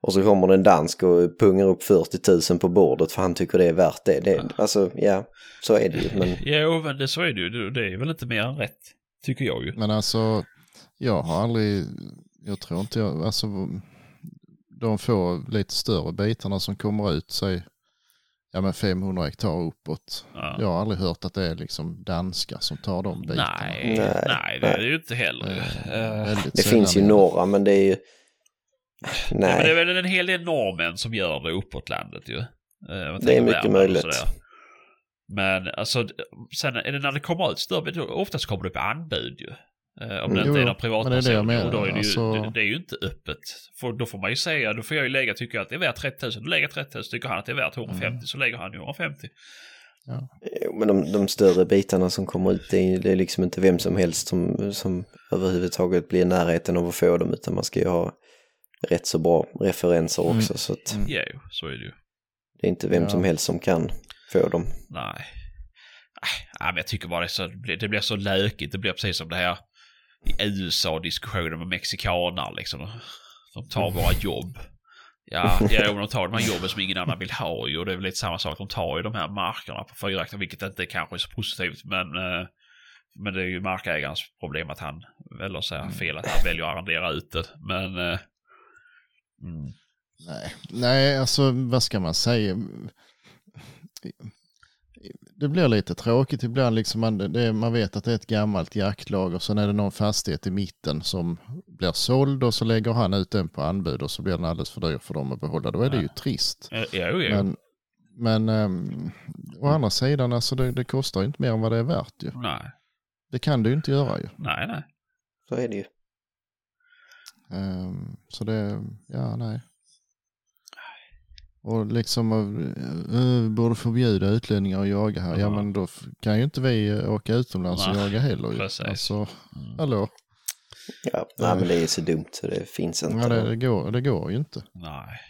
Och så kommer det en dansk och pungar upp 40 000 på bordet för han tycker det är värt det. det alltså, ja, så är det ju. Men jo, men det, så är det ju. Det, det är väl inte mer än rätt, tycker jag ju. Men alltså, jag har aldrig, jag tror inte jag, alltså de få lite större bitarna som kommer ut, säg ja men 500 hektar uppåt. Ja. Jag har aldrig hört att det är liksom danskar som tar de bitarna. Nej, Nej, nej, det är det ju inte heller. Eh, Eh, det finns ju några, men det är ju... Ja, men det är Nej, väl en hel del norrmän som gör det uppåt landet ju. Eh, Det är mycket möjligt. Men alltså, sen är det när det kommer ut större, oftast kommer det upp anbud ju. Eh, om det Mm. inte är Jo, någon privatperson. men det är det då är det, ju, alltså- det, det är ju inte öppet. För då får man ju säga, då får jag ju lägga, tycker jag att det är värt 30 000, då lägger jag 30 000. Tycker han att det är värt 150 Mm. så lägger han ju 150. Jo, men de, de större bitarna som kommer ut, det är, det är liksom inte vem som helst som, som överhuvudtaget blir i närheten av att få dem, utan man ska ju ha rätt så bra referenser Mm. också, så att Mm. Ja, jo, så är det ju. det är inte vem Ja. som helst som kan få dem. Nej. Nej, men jag tycker bara det, så, det blir så lökigt. Det blir precis som det här i USA-diskussionen med mexikaner liksom. De tar våra jobb. Ja, ja de tar de här jobben som ingen annan vill ha ju. Och det är väl lite samma sak. De tar ju de här markerna på fyra hektar, vilket inte kanske är så positivt. Men, eh, men det är ju markägarens problem att han, eller så här, fel att han väljer att arrendera ut det. Men... eh, Mm, Nej. Nej, alltså vad ska man säga? Det blir lite tråkigt ibland. Liksom man, det, man vet att det är ett gammalt jaktlag och sen är det någon fastighet i mitten som blir såld och så lägger han ut den på anbud och så blir den alldeles för dyr för dem att behålla. Då är det ju trist. ja, jo, jo. Men, men um, å andra sidan, alltså det, det kostar ju inte mer än vad det är värt ju. Nej, Det kan du ju inte göra ju. nej, nej. Så är det ju. Ehm, så det, ja nej. Och liksom, uh, borde förbjuda utlänningar att jaga här. Ja Ja. men då kan ju inte vi eh, åka utomlands och jaga heller precis. Alltså, Mm. hallå? Ja, nej men det är så dumt så det finns inte. Ja, det, det, går, det går ju inte. Nej.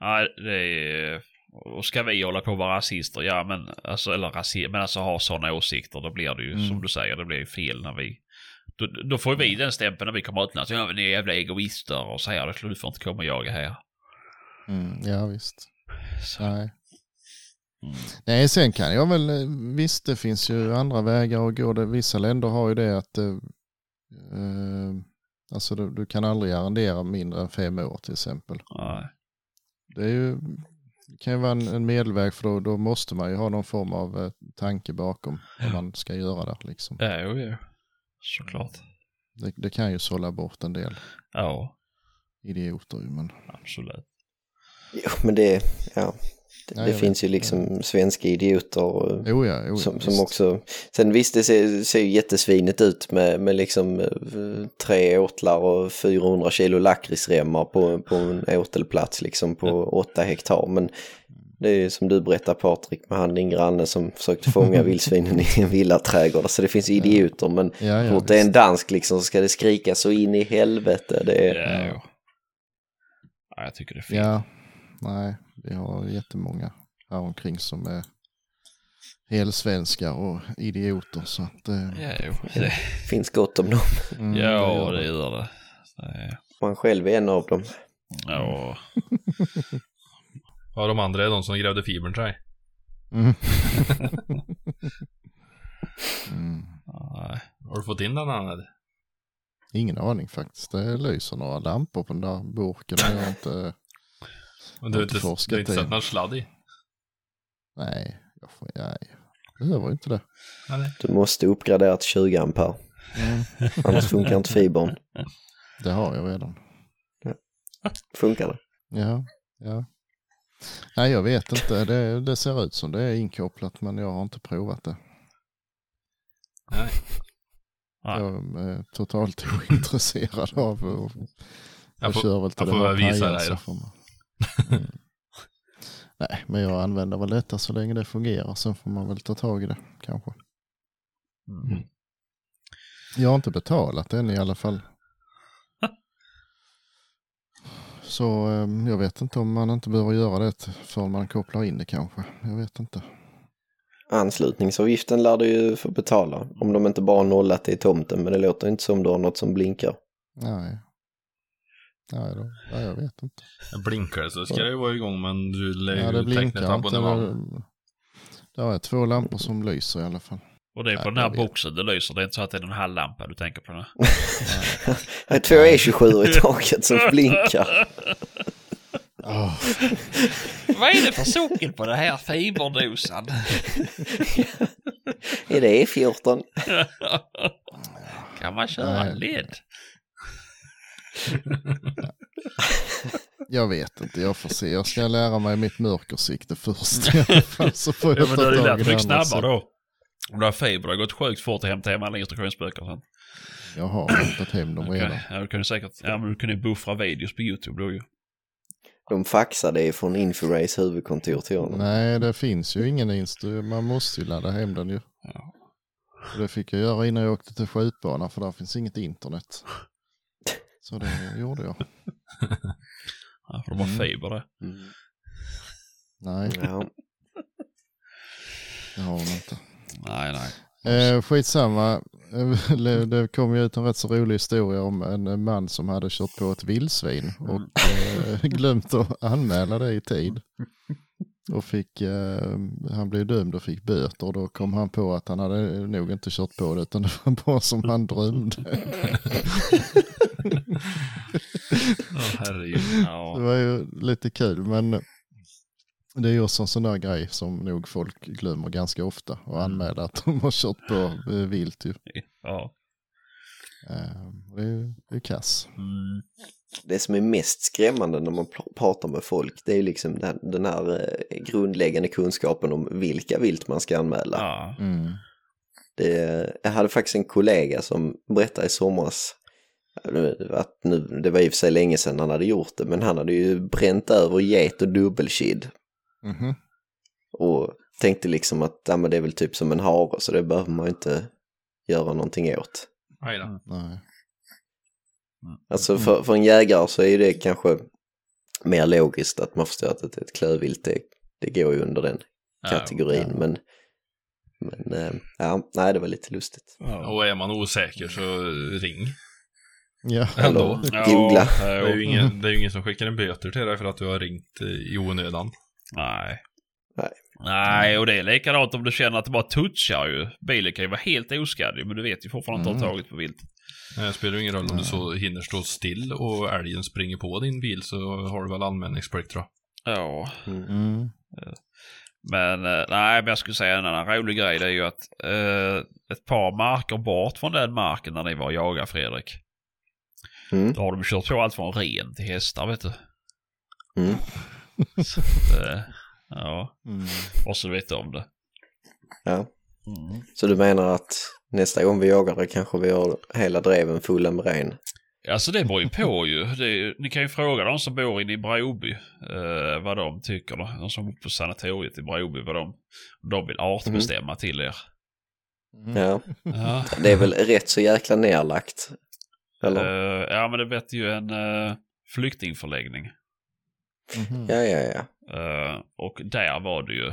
Nej, det är... Och ska vi hålla på och vara rasister? Ja, men alltså, eller rasi men alltså ha sådana åsikter, då blir det ju Mm. som du säger, det blir ju fel när vi... Då, då får vi den stämpeln när vi kommer utomlands. Ja, men ni är jävla egoister och säger det, du får inte komma och jaga här. Mm, ja visst. Så, Nej. mm. Nej, sen kan jag väl, eh, visst det finns ju andra vägar att gå. Det, vissa länder har ju det att eh, eh, alltså du, du kan aldrig arrendera mindre än fem år till exempel. Nej. Det är ju, kan ju vara en, en medelväg för då, då måste man ju ha någon form av eh, tanke bakom vad man ska göra där liksom. Ja, jo, jo. Såklart. Det, det kan ju sålla bort en del Ja, idioter ju men. absolut. Jo, men det, ja. Det, Ja, det finns ju liksom svenska idioter och, Jo ja, jo, ja, som, som också... Sen visst, det ser, ser ju jättesvinigt ut med, med liksom eh, tre åtlar och 400 kilo lakritsremmar på, på en åtelplats liksom på åtta hektar. Men det är ju som du berättar Patrik med han din granne som försökte fånga vildsvinen i en villaträdgård. Så det finns idioter men Ja, ja, fort det är en dansk liksom så ska det skrika så in i helvete. Det är, Ja, jo. Ja, jag tycker det är fel. Ja, nej, vi har jättemånga här omkring som är helsvenskar och idioter så att eh, Ja, jo. Det, finns gott om dem. mm, ja, det gör det. Man själv är en av dem. ja. Ja, de andra är de som grävde fibern till. Mm. mm. Har du fått in den Anne? Ingen aning faktiskt. Det lyser några lampor på den där burken. och Jag har inte... Men du har inte du har inte sett någon sladd i? Nej, jag får, nej, jag behöver inte det. Nej. Du måste uppgradera till 20 ampere. Mm. Annars funkar inte fibern. Det har jag redan. Funkar det? Ja, ja. Nej, jag vet inte. Det, det ser ut som det är inkopplat men jag har inte provat det. Nej. Jag är totalt ointresserad av och Jag jag får, kör väl till jag det får väl visa dig då. Mm. Nej, men jag använder väl detta så länge det fungerar. Sen får man väl ta tag i det kanske. Mm. Jag har inte betalat än i alla fall. Så eh, jag vet inte om man inte behöver göra det förrän man kopplar in det kanske. Jag vet inte. Anslutningsavgiften lär du ju få betala. Om de inte bara nollat det i tomten. Men det låter inte som du har något som blinkar. Nej. Nej, då, nej jag vet inte. Blinkar det så ska det ju vara igång men du lär Ja, ju det teckna ett blinkar inte. abonnemang. Det är två lampor som lyser i alla fall. Och det är på Nej, den här jag boxen det lyser. Det är inte så att det är en halvlampa du tänker på nu. Det är två E27 i taket som blinkar. Åh, Vad är det för socken på den här fiberdosan? Är det E14? kan man köra Nej. led? jag vet inte, jag får se. Jag ska lära mig mitt mörkersikte först. Så får jag Ja, men ta lätt det mycket andra snabbare då. Om du har fiber, det har gått sjukt fort att hämta hem alla instruktionsböcker sen. Jag har hämtat hem dem redan. Ja, du kan ju säkert, ja men du kan ju buffra videos på YouTube då ju. De faxar det från Infurace huvudkontor till honom. Nej, det finns ju ingen instru. Man måste ju ladda hem den ju. Ja. Det fick jag göra innan jag åkte till skjutbanan för där finns inget internet. Så det gjorde jag. Ja, för de har Mm. fiber det. Mm. Nej, Ja. det har de inte. Nej, nej. Eh, skitsamma. Eh, Det kom ju ut en rätt så rolig historia om en man som hade kört på ett vildsvin och eh, glömt att anmäla det i tid. Och fick, eh, han blev dömd och fick böter och då kom han på att han hade nog inte kört på det utan det var bara som han drömde. Åh herregud. Det var ju lite kul men det är ju också en sån där grej som nog folk glömmer ganska ofta och anmäla att de har kört på vilt ju. ja. Eh, Det är ju det är kass. Mm. Det som är mest skrämmande när man pr- pratar med folk det är liksom den, den här eh, grundläggande kunskapen om vilka vilt man ska anmäla. ja. Mm. Det, jag hade faktiskt en kollega som berättade i somras att nu, det var i och för sig länge sedan han hade gjort det, men han hade ju bränt över get och dubbelkid Mhm. och tänkte liksom att ja, men det är väl typ som en hare så det behöver man ju inte göra någonting åt. Aj då. Nej. Alltså för, för en jägare så är det kanske mer logiskt att man förstår att ett, ett klövvilt det, det går ju under den kategorin. ja. Men, men eh, ja, nej det var lite lustigt. Ja. Och är man osäker så ring. Ja. Ändå. Ja. Det är, ju ingen, det är ju ingen som skickar en böter till dig för att du har ringt i onödan. Nej. Nej. Nej, och det är likadant om du känner att det bara touchar ju. Bilen kan ju vara helt oskadd ju, men du vet ju fortfarande inte Mm. tagit på vilt. Eh, Det spelar ju ingen roll om du så hinner stå still och älgen springer på din bil så har du väl anmälningsplikt tror jag. Ja. Mm. Men eh, nej, men jag skulle säga en annan rolig grej det är ju att eh, ett par marker bort från den marken när ni var och jagade Fredrik. Mm. Då har de kört på allt från ren till hästar vet du. Mm. Så, att, eh, ja, Mm. och så vet du om det. Ja. Mm. Så du menar att nästa gång vi jagar det kanske vi har hela dreven fulla med ren? Alltså det beror ju på ju. Det, ni kan ju fråga de som bor inne i Broby eh, vad de tycker. Då. De som bor på sanatoriet i Broby vad de, de vill artbestämma till er. Mm. Ja, Ja. det är väl rätt så jäkla nerlagt. Eller? Eh, ja men det vet ju en uh, flyktingförläggning. Mhm. Ja, ja, ja. Eh, och där var det ju.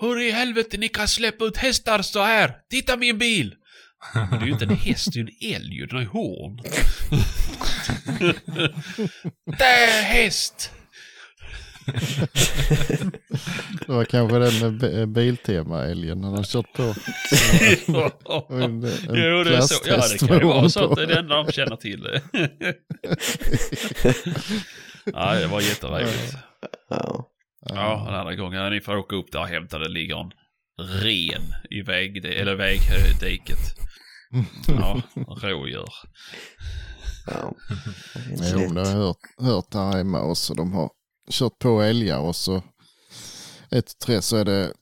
Hur i helvete ni kan släppa ut hästar så här? Titta min bil! Men det är ju inte en häst, det är ju en älg. Den har ju horn. det är häst! Det var kanske den med bi- Biltema-älgen han har kört på. En, en jo, det är så. Ja, det kan ju vara så att det är det enda de känner till. ja, det var jätteroligt. ja. Ja, en annan gång. Ja, ni får åka upp där och hämta. Det ligger en ren i väg, eller vägdiket. Ja, rådjur. ja. Jo, det har jag hört, hört där hemma också. De har kört på älgar och så ett tre så är det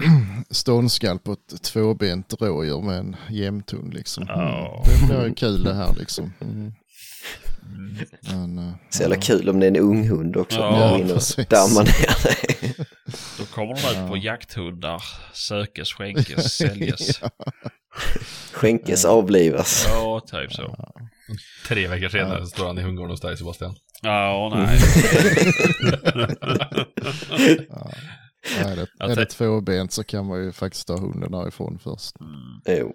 ståndskall på ett tvåbent rådjur med en jämthund liksom. Ja. Det blir kul det här liksom. Mm. Men, eh, Så jävla kul om det är en ung hund också. Ja, Ja, dammar ner dig. Då kommer de ut på jakthundar, sökes, skänkes, säljes. ja. Skänkes avlivas. Ja, typ så. Tre veckor senare står han i hundgården hos dig Sebastian. Ja, nej. Ja. Är det, är det tvåbent så kan man ju faktiskt ta hunden därifrån först. Jo.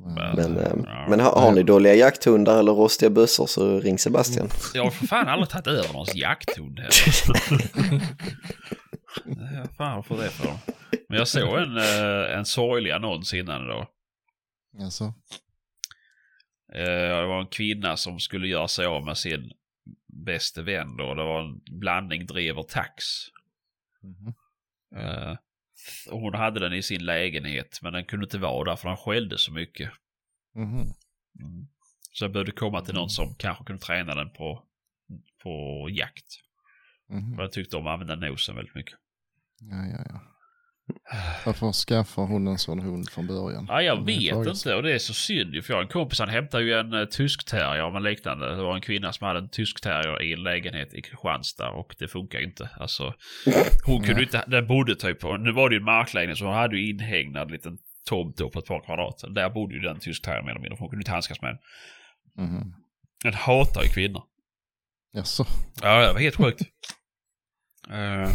Men, Men, eh, Ja. men har, har ni dåliga jakthundar eller rostiga bössor så ring Sebastian. Jag har för fan aldrig tagit över någons jakthund heller. Fan får det för? Men jag såg en, eh, en sorglig annons innan då. alltså, Det var en kvinna som skulle göra sig av med sin bäste vän då. Det var en blandning driver tax. mhm. Eh, och hon hade den i sin lägenhet men den kunde inte vara där för han skällde så mycket. Mhm. Mm. Så jag behövde komma till någon som kanske kunde träna den på, på jakt. För jag tyckte om att använda nosen väldigt mycket. Ja, ja, ja. Varför skaffar hon en sån hund från början? Ja, jag vet inte och det är så synd ju, för jag har en kompis han hämtade ju en uh, tyskterrier men liknande. Det var en kvinna som hade en tyskterrier i en lägenhet i Kristianstad och det funkar inte. Alltså, hon kunde inte, den bodde typ på, nu var det ju en marklägenhet så hon hade ju inhägnad liten tomt då på ett par kvadrat. Där bodde ju den tyskterriern mer eller mindre, för hon kunde inte handskas med den. Mhm. Den hatar ju kvinnor. Jaså? Ja, det var helt sjukt. Eh, Ja.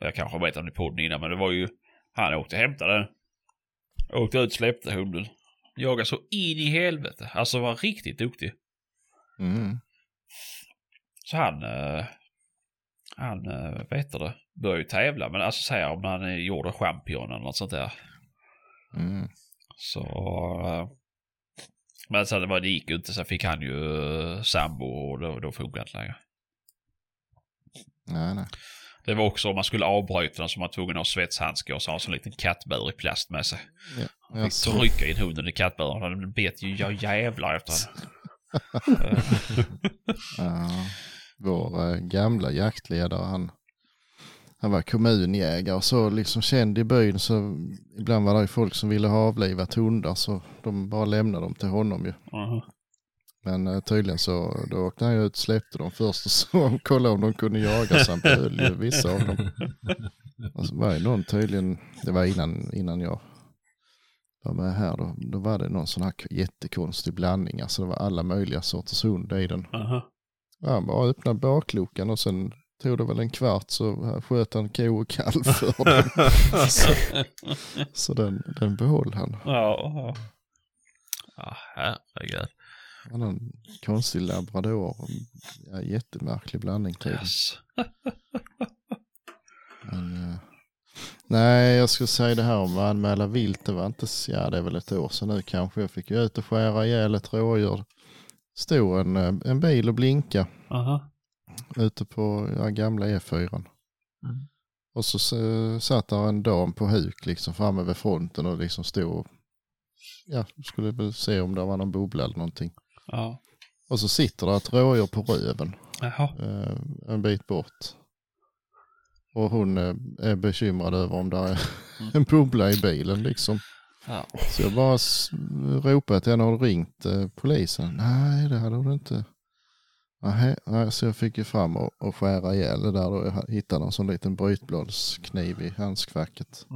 Jag kanske har berättat om det i podden innan, men det var ju... Han åkte och hämtade den. Åkte ut, släppte hunden. Jagade så in i helvete. Alltså var riktigt duktig. Mm. Så han... Eh, han, eh, vad heter det, började ju tävla. Men alltså säga om han gjorde champion eller något sånt där. Mm. Så... Eh, men sen det, var, det gick ju inte, så fick han ju sambo och då, då funkade det inte längre. Nej, nej. Det var också om man skulle avbryta den så var man tvungen att ha svetshandskar och så ha en liten kattbur i plast med sig. Ja. Fick trycka in hunden i kattburen och den bet ju jag jävlar efter. Ja. Vår eh, gamla jaktledare, han, han var kommunjägare och så liksom känd i byn så ibland var det folk som ville ha avlivat hundar så de bara lämnade dem till honom ju. Mhm. Men eh, tydligen så då åkte han ju ut, släppte dem först och så kollade om de kunde jaga så han behöll ju vissa av dem. Och så var det någon tydligen, det var innan, innan jag var med här då, då var det någon sån här jättekonstig blandning, alltså det var alla möjliga sorters hund i den. Ja, han bara öppnade bakluckan och sen tog det väl en kvart så sköt han ko och kalv för den. så, så den, den behöll han. Ja, ja. Ja, herregud. En konstig labrador. Ja, jättemärklig blandning. Yes. Men, eh, nej, jag skulle säga det här om att anmäla vilt. Det var inte, så- ja det är väl ett år sedan nu kanske. Jag fick ju ut och skära ihjäl ett rådjur. Stod en, eh, en bil och blinka Aha. ute på ja, gamla E4. Mm. Och så s- satt där en dam på huk liksom framme vid fronten och liksom stod och ja, skulle väl se om det var någon bubbla eller någonting. Ja. Och så sitter det ett rådjur på röven Jaha. eh, en bit bort. Och hon eh, är bekymrad över om det är en bubbla i bilen liksom. Ja. Så jag bara ropade till henne, har du ringt eh, polisen? Nej, det hade hon inte. Nej, nej, så jag fick ju fram och, och skära ihjäl det där och jag hittade en sån liten brytbladskniv i handskfacket.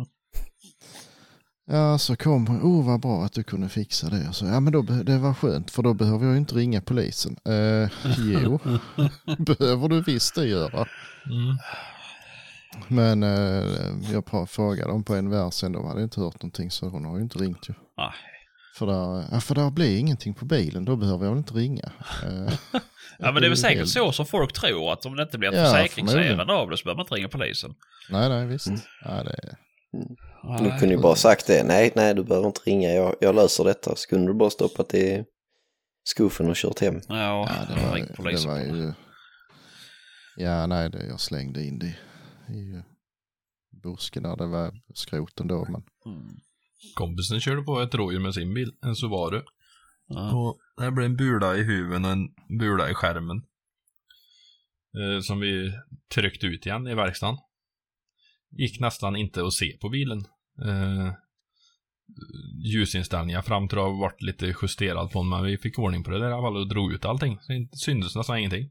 Mm. Ja, så kom hon. Oh, vad bra att du kunde fixa det. Så, ja, men då, det var skönt för då behöver jag inte ringa polisen. Eh, jo, behöver du visst det göra. Mm. Men eh, jag frågade dem på en vers sen, de hade inte hört någonting så hon har ju inte ringt ju. Nej. För där, ja, för där blir ingenting på bilen, då behöver jag väl inte ringa. Eh, Ja men det är väl säkert så som folk tror att om det inte blir ett Ja, försäkringsärende av det så behöver man inte ringa polisen. Nej, nej, visst. Mm. Ja, det, Du kunde ju bara sagt det. Nej, nej, du behöver inte ringa. Jag, jag löser detta. Så kunde du bara stoppat det i skuffen och kört hem. Ja, ja, det, var, ring det polisen. var ju... Ja, nej, det, jag slängde in det i eh, busken där det var skrot ändå. Men, Mm. Kompisen körde på ett rådjur med sin bil, en Subaru. Ja. Och det blev en bula i huven och en bula i skärmen. Eh, som vi tryckte ut igen i verkstaden. gick nästan inte att se på bilen. Eh, ljusinställningar fram tror jag varit lite justerat på den, men vi fick ordning på det där i alla fall och drog ut allting. Så det syntes nästan ingenting.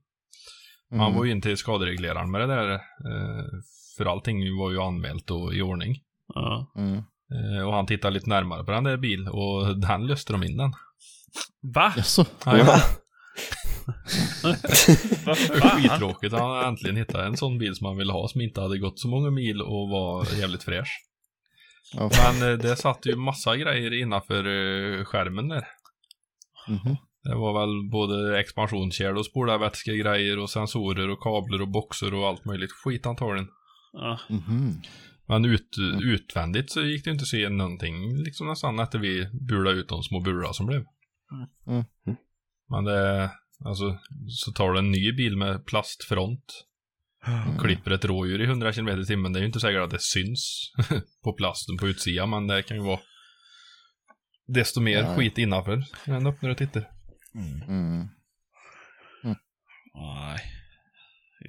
Man Mm. var ju in till skaderegleraren med det där, eh, för allting var ju anmält och i ordning. Ja. Mm. Eh, och han tittade lite närmare på den där bil och den löste de in den. Va? Jaså? Var fan? Skittråkigt. Han äntligen hittat en sån bil som han ville ha som inte hade gått så många mil och var jävligt fräsch. Ja. Men eh, det satt ju massa grejer innanför eh, skärmen där. Mhm. Det var väl både expansionskärl och spolarvätskegrejer och sensorer och kablar och boxar och allt möjligt skit antagligen. Ja. Mhm. Men ut, utvändigt så gick det inte att se någonting liksom nästan efter vi bulade ut de små bullar som blev. Mm. Men det, alltså, så tar du en ny bil med plastfront Mm. Klipper ett rådjur i 100 km i timmen. Det är ju inte säkert att det syns på plasten på utsidan, men det kan ju vara desto mer Ja. skit innanför när den öppnar och tittar. Mm. Nej.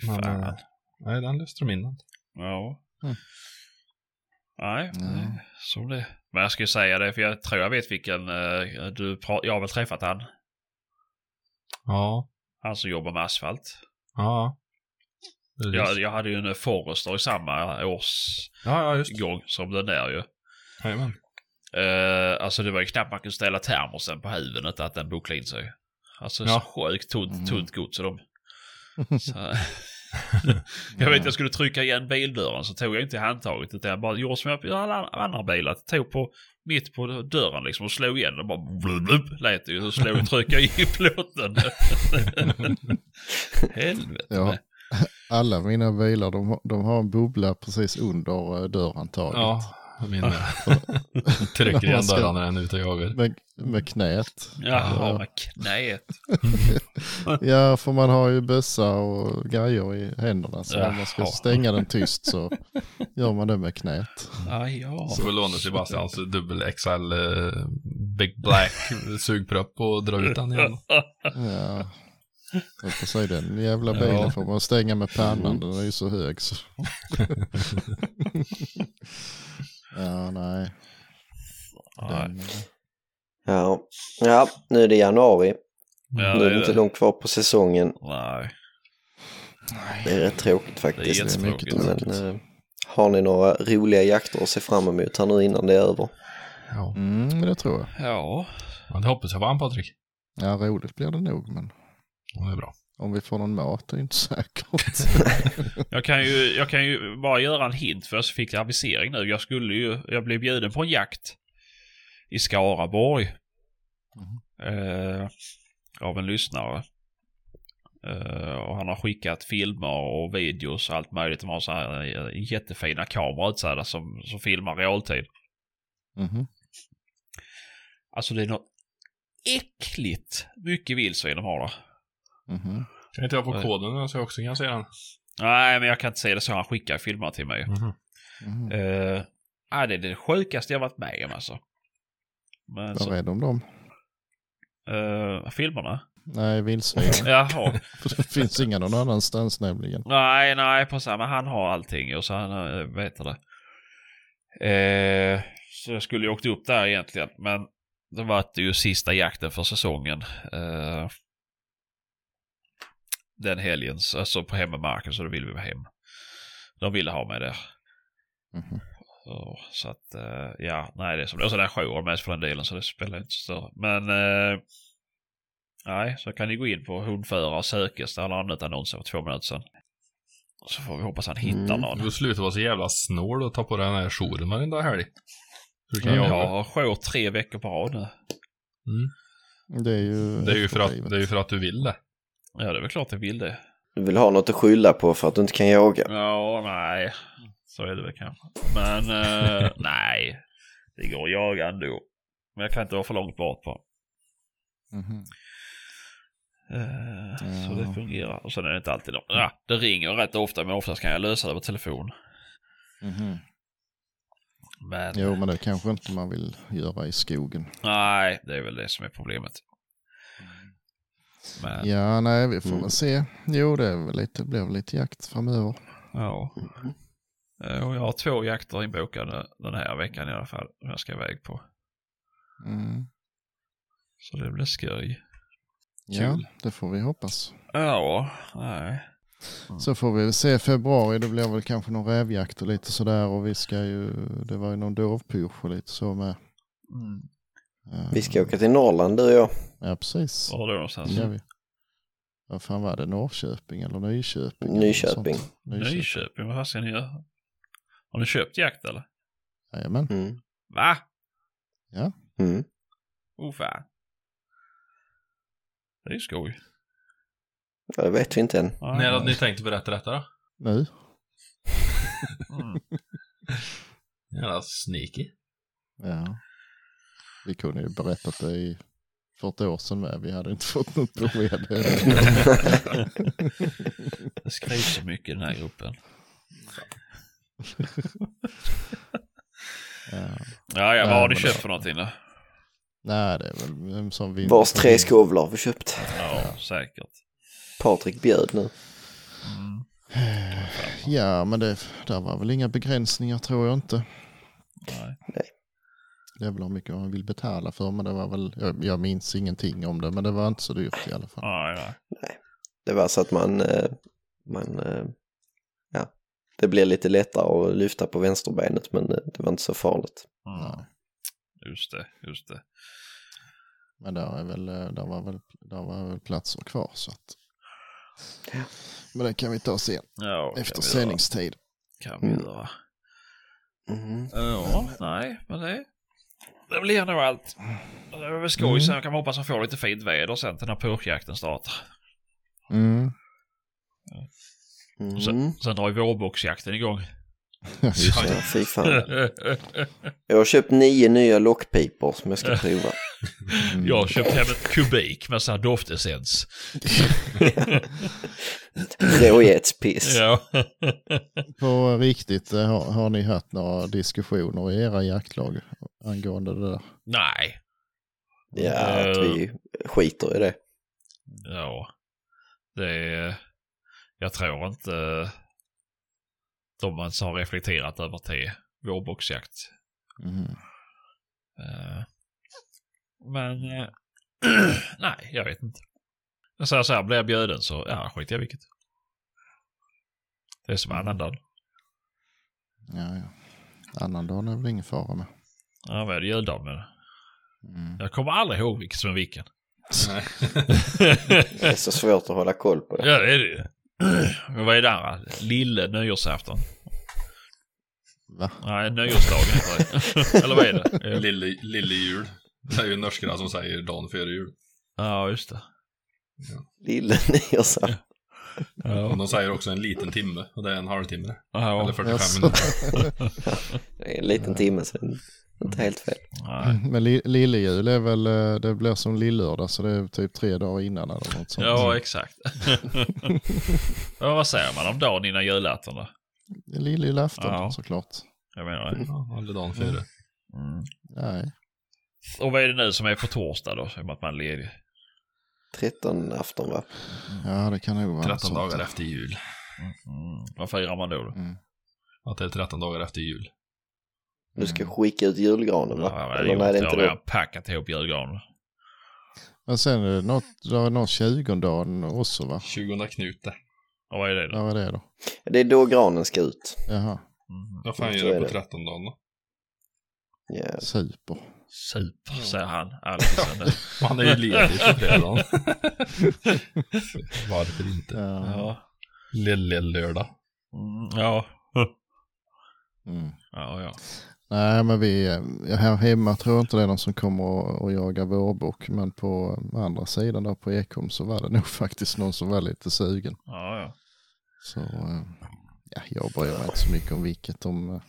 Fy Men, fan. eh, nej, den löste de in. Ja. Mm. Nej, Ja. det- så det. Men jag ska ju säga det, för jag tror jag vet vilken eh, du Jag har väl träffat han. Ja, Han som jobbar med asfalt. ja. Precis. Jag, jag hade ju en Forester i samma årsgång ja, ja, som den där ju. Jajamän. Uh, alltså det var ju knappt man kunde ställa termosen på huvudet att den bucklade in sig. Alltså Ja. så sjukt tunt, Mm. tunt gods de. Jag vet jag skulle trycka igen bildörren så tog jag inte handtaget utan jag bara gjorde som jag gör alla andra bilar. Tog på mitt på dörren liksom och slog igen och bara blub, blub, lät det ju. Så slog tryckte jag i plåten. Helvete. Ja. Alla mina bilar de, har- de har en bubbla precis under eh, dörrhandtaget. Ja, min med. Trycker igen dörrarna när den är ute och jagar. Med, med knät. Jaha, med knät. Ja, för man har ju bössa och grejer i händerna. Så om man ska stänga den tyst så gör man det med knät. Ah, ja. Så får låna Sebastians dubbel XL eh, Big Black sugpropp och dra ut den igen. Ja. Jag får säga den jävla bilen Ja. får man stänga med pannan. Den är ju så hög så. ja, nej. Nej. Den, Ja. ja, nu är det januari. Ja, nu det är är det inte det. långt kvar på säsongen. Nej. Det är rätt tråkigt Det är faktiskt. mycket Men eh, har ni några roliga jakter att se fram emot här nu innan det är över? Ja. mm, det tror jag. Ja. ja, det hoppas jag fan Patrik. Ja, roligt blir det nog. Men det är bra. om vi får någon mat är inte säkert. Jag kan, ju, jag kan ju bara göra en hint för jag fick avisering nu. Jag skulle ju, jag blev bjuden på en jakt i Skaraborg. Eh, av en lyssnare. Eh, och han har skickat filmer och videos och allt möjligt. De har så här eh, jättefina kameror utsedda som, som filmar realtid. Mhm. Alltså det är något äckligt mycket vildsvin de har där. Mhm. Kan inte jag få koden så jag också kan se den? Nej, men jag kan inte se det så. Han skickar filmer till mig. Mhm. Mhm. Uh, ja, det är det sjukaste jag varit med om alltså. Men så, Var rädd om dem. eh, filmerna? Nej, vildsvin. Jaha. Det finns inga någon annanstans nämligen. nej, nej, på samma. Han har allting och så han uh, vet det. Eh, så jag skulle ju åkt upp där egentligen, men det var det ju sista jakten för säsongen. Eh, den helgen, så- alltså på hemmamarken, så då ville vi vara hem. De ville ha mig där. Mhm. Så, så att, eh, ja, nej det är som det. Och så där jour med för den delen så det spelar inte så större. Men, eh, nej, så kan ni gå in på hundförare och sökes. Där har han ut annonsen för två minuter sedan. Så får vi hoppas han hittar Mm. någon. Du får sluta vara så jävla snål och ta på dig den här jouren varenda helg. Du kan Ja. jaga. Jag har jour tre veckor på rad nu. Mm. Det är ju Det, är ju för att, det är ju för att du vill det. Ja, det är väl klart jag vill det. Du vill ha något att skylla på för att du inte kan jaga. Ja, nej. Så är det väl kanske. Men, eh, nej. Det går att jaga ändå. Men jag kan inte vara för långt bort bara. Mhm. Eh, Så Ja. det fungerar. Och sen är det inte alltid de. Ja, det ringer rätt ofta men oftast kan jag lösa det över telefon. Mhm. Men Jo, men det kanske inte man vill göra i skogen. nej, det är väl det som är problemet. Men ja. Ja, nej, vi får Mm. väl se. Jo, det är väl lite, blir lite jakt framöver. Eh, Och jag har två jakter inbokade den här veckan i alla fall. Som jag ska iväg på. Mm. Så det blir skoj. Ja, det får vi hoppas. Ja, nej. Så får vi se februari, det blir väl kanske någon rävjakt och lite sådär och vi ska ju, det var ju någon dovpysch och lite så med. Mm. Vi ska åka till Norrland du och jag. Ja, precis. Var då någonstans? Gör vi. Vad fan var det, Norrköping eller Nyköping? eller Nyköping. sånt? Nyköping. Nyköping, vad ska ni göra? Har ni köpt jakt eller? Jajamän. Mm. Va? Mm. Oh fan. Det är ju skoj. Ja, det vet vi inte än. Ja, När hade ni tänkt berätta detta då? Nu? Mm. Jävla sneaky. Ja. Vi kunde ju berättat det i för ett år sedan med. Vi hade inte fått något besked. Det skrivs så mycket i den här gruppen. ja. Ja, ja, vad har men köpt det- för någonting då? Nej, det är väl som vi... Vars tre skovlar har vi köpt. Ja, säkert. Patrik bjöd nu. Mm. Ja, men det där var väl inga begränsningar tror jag inte. Nej. Är väl hur mycket man vill betala för, men det var väl, jag, jag minns ingenting om det, men det var inte så dyrt i alla fall. Nej, nej. Det var så att man, eh, man eh, ja, det blir lite lättare att lyfta på vänsterbenet men eh, det var inte så farligt. Mm. Nej. Just det, just det. Men där, är väl, där, var väl, där var väl platser kvar så att. Men det kan vi ta sen, Ja, efter sändningstid. Göra. Kan vi Mm. göra. Mm. Ja, nej, men det, det blir nog allt. Det är väl skoj, Mm. sen kan man hoppas att få lite fint väder sen till när purkjakten startar. Mm. Och Sen, Mm. sen drar ju vårboxjakten igång. Just det. fy fan. Jag har köpt nio nya lockpipor som jag ska prova. Mm. Jag har köpt hem ett kubik med sån här doftessens. Rågetspiss. Ja. På riktigt, eh, har, har ni haft några diskussioner i era jaktlag angående det där? nej. Ja, att vi skiter i det. Ja. Det är... Jag tror inte de ens har reflekterat över till vårboxjakt. Mm. Eh, Men... eh, nej, jag vet inte. Jag säger så här, blir jag bjuden så, ja, skit i vilket. Det är som annandagen. Ja, ja. Annandagen är väl ingen fara med. Ja, vad är det juldagen med? Mm. Jag kommer aldrig ihåg vilket som är vilken. Nej. Det är så svårt att hålla koll på det. Ja, det är det ju. Men vad är det andra? Lille nyårsafton? Va? Nej, nyårsdagen heter det. Eller vad är det? Lille, lille jul. Det är ju norskarna som säger dagen före jul. Ja, just det. Lille nyårsafton. Och Ja, de säger också en liten timme och det är en halvtimme. ja. Eller 45 Jaså. minuter. Det är en liten timme så inte helt fel. Nej. Men li, lillejul är väl, eh, det blir som lillördag så det är typ tre dagar innan eller något sånt. Ja, exakt. ja, vad säger man om dagen innan julafton då? Lillejulafton Ja. såklart. Jag menar det. Ja, eller dagen före. Mm. Nej. Och vad är det nu som är på torsdag då? Som att man ledig? 13 afton va? Ja, det kan nog vara 13 sånt. dagar efter jul. Mm. Vad firar man då? då? Mm. Att det är 13 dagar efter jul. Du ska skicka ut julgranen va? Ja, Eller nej, det är jag inte har redan då. packat ihop julgranen. Men sen är det något, det är något 20 dagen också va? 20 knute. Och vad är det då? Ja, vad är det då? Det är då granen ska ut. Jaha, Mm. Vad fan gör det på det. 13 dagen då? Ja. super. Super, säger han. Alkisen. Han är ju ledig på fredagen. Varför inte? Ja. ja. Lille lördag. Mm. Ja. Mm. Ja, ja. Nej, men vi, eh, här hemma tror jag inte det är någon som kommer att, att jaga vårbock. Men på andra sidan där på Ekholm så var det nog faktiskt någon som var lite sugen. Ja, ja. Så eh, ja, jag bryr mig inte så mycket om vilket. De, eh,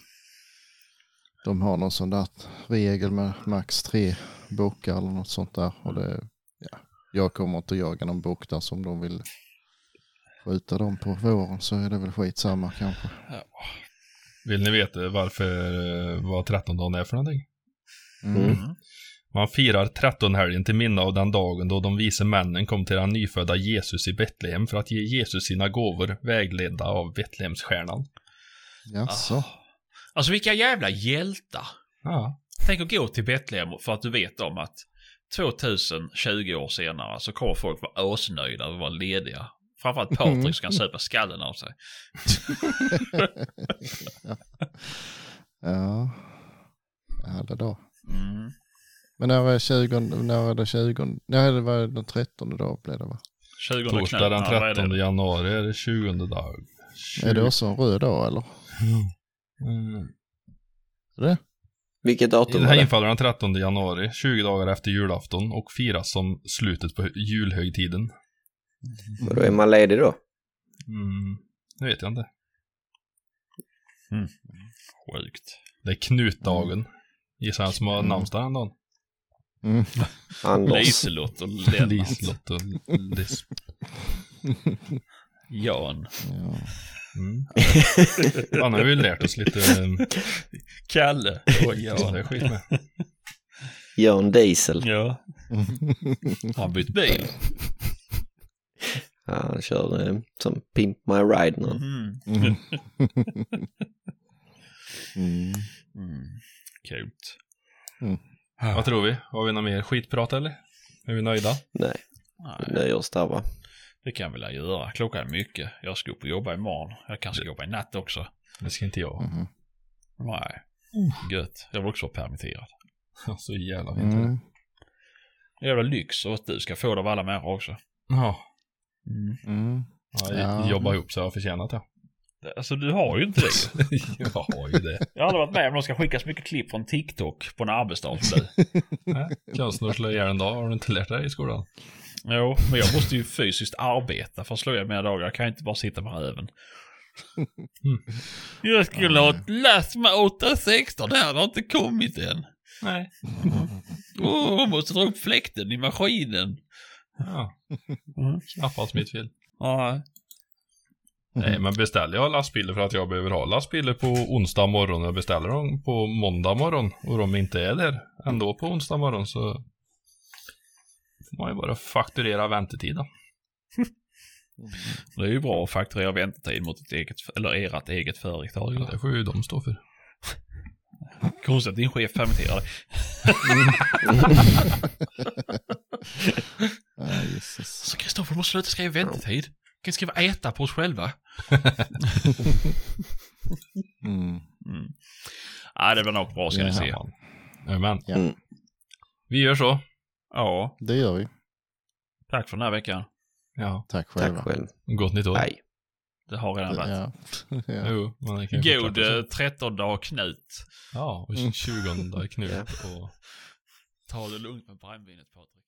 de har någon sån där regel med max tre bockar eller något sånt där. Och det, ja, jag kommer inte jaga någon bock där som de vill skjuta dem på våren så är det väl skitsamma kanske. Vill ni veta varför, eh, vad 13 dagen är för någonting? Mm. Mm. Man firar 13-helgen till minne av den dagen då de vise männen kom till den nyfödda Jesus i Betlehem för att ge Jesus sina gåvor vägledda av Betlehemsstjärnan. Jaså? Ah. Alltså vilka jävla hjältar. Ja. Tänk att gå till Betlehem för att du vet om att 2020 år senare så kommer folk vara asnöjda och vara lediga. Framförallt Patrik som kan söpa skallen av sig. Ja. Ja, det då. Mm. Men när var det 20, när var det 20, nej det var den 13 dag blev det va? 20 Torsdag den Ja, vad är det? 13 januari är det 20 dag. Är det också en röd dag eller? Mm. Är det? Vilket datum Det var här det? infaller den 13 januari, 20 dagar efter julafton och firas som slutet på julhögtiden. Och då är man ledig då? Mm. Det vet jag inte. Sjukt. Det är Knutdagen. Gissar jag som har Mm. namnsdag den dagen. Mm. Anders. Liselott och Lennart. Liselott och. Jan. Ja. Mm. Han har ju lärt oss lite eh, Kalle. Och sånt Jan. där skit med. Jan Diesel. Ja. Har han bytt bil? Ja, han kör eh, som Pimp My Ride nu. Mm. Mm. Mm. Mm. Coolt. Vad tror vi? Har vi något mer skitprat eller? Är vi nöjda? Nej, vi Nej, nöjer oss där va? Det kan vi väl göra. Klockan är mycket. Jag ska upp och jobba imorgon. Jag kanske ska jobba i natt också. Det ska inte jag. Mhm. Nej. Gött. Jag vill också vara permitterad. Så jävla fint. Mm. Jävla lyx och att du ska få det av alla människor också. Ja. Mm. Mm. ja. Ja. Jobba ihop så jag har förtjänat det. Alltså du har ju inte det. jag har ju det. Jag har aldrig varit med om de ska skicka så mycket klipp från TikTok på en arbetsdag som du. Konstnär slå ihjäl en dag, har du inte lärt dig i skolan? Jo, men jag måste ju fysiskt arbeta för att slå ihjäl mina dagar. Jag kan inte bara sitta på röven. Mm. Jag skulle ha ett lass med 816, det här har inte kommit än. Nej. Åh, jag måste dra upp fläkten i maskinen. Ja. Mm. Knappast mitt fel. Ja, Nej, men beställer jag lastbilar för att jag behöver ha lastbilar på onsdag morgon och beställer dem på måndag morgon och de inte är där ändå på onsdag morgon så man ju bara fakturera väntetid då. det är ju bra att fakturera väntetid mot ett eget, eller ert eget företag. Ja, det får ju de stå för. Konstigt att din chef permitterar dig. Så Kristoffer, du måste sluta skriva väntetid. Du kan skriva äta på oss själva. Mm. Mm. Ja, det blir nog bra ska ni se. Ja, Jajamän. Ja. Mm. Vi gör så. Ja, Det gör vi. tack för den här veckan. Ja. Tack själva. Tack själv. Gott nytt år. Hej. Det har redan varit. Ja. ja. Jo, God eh, 13 dag Knut. Ja, och 20 Knut och Ta det lugnt med brännvinet Patrik.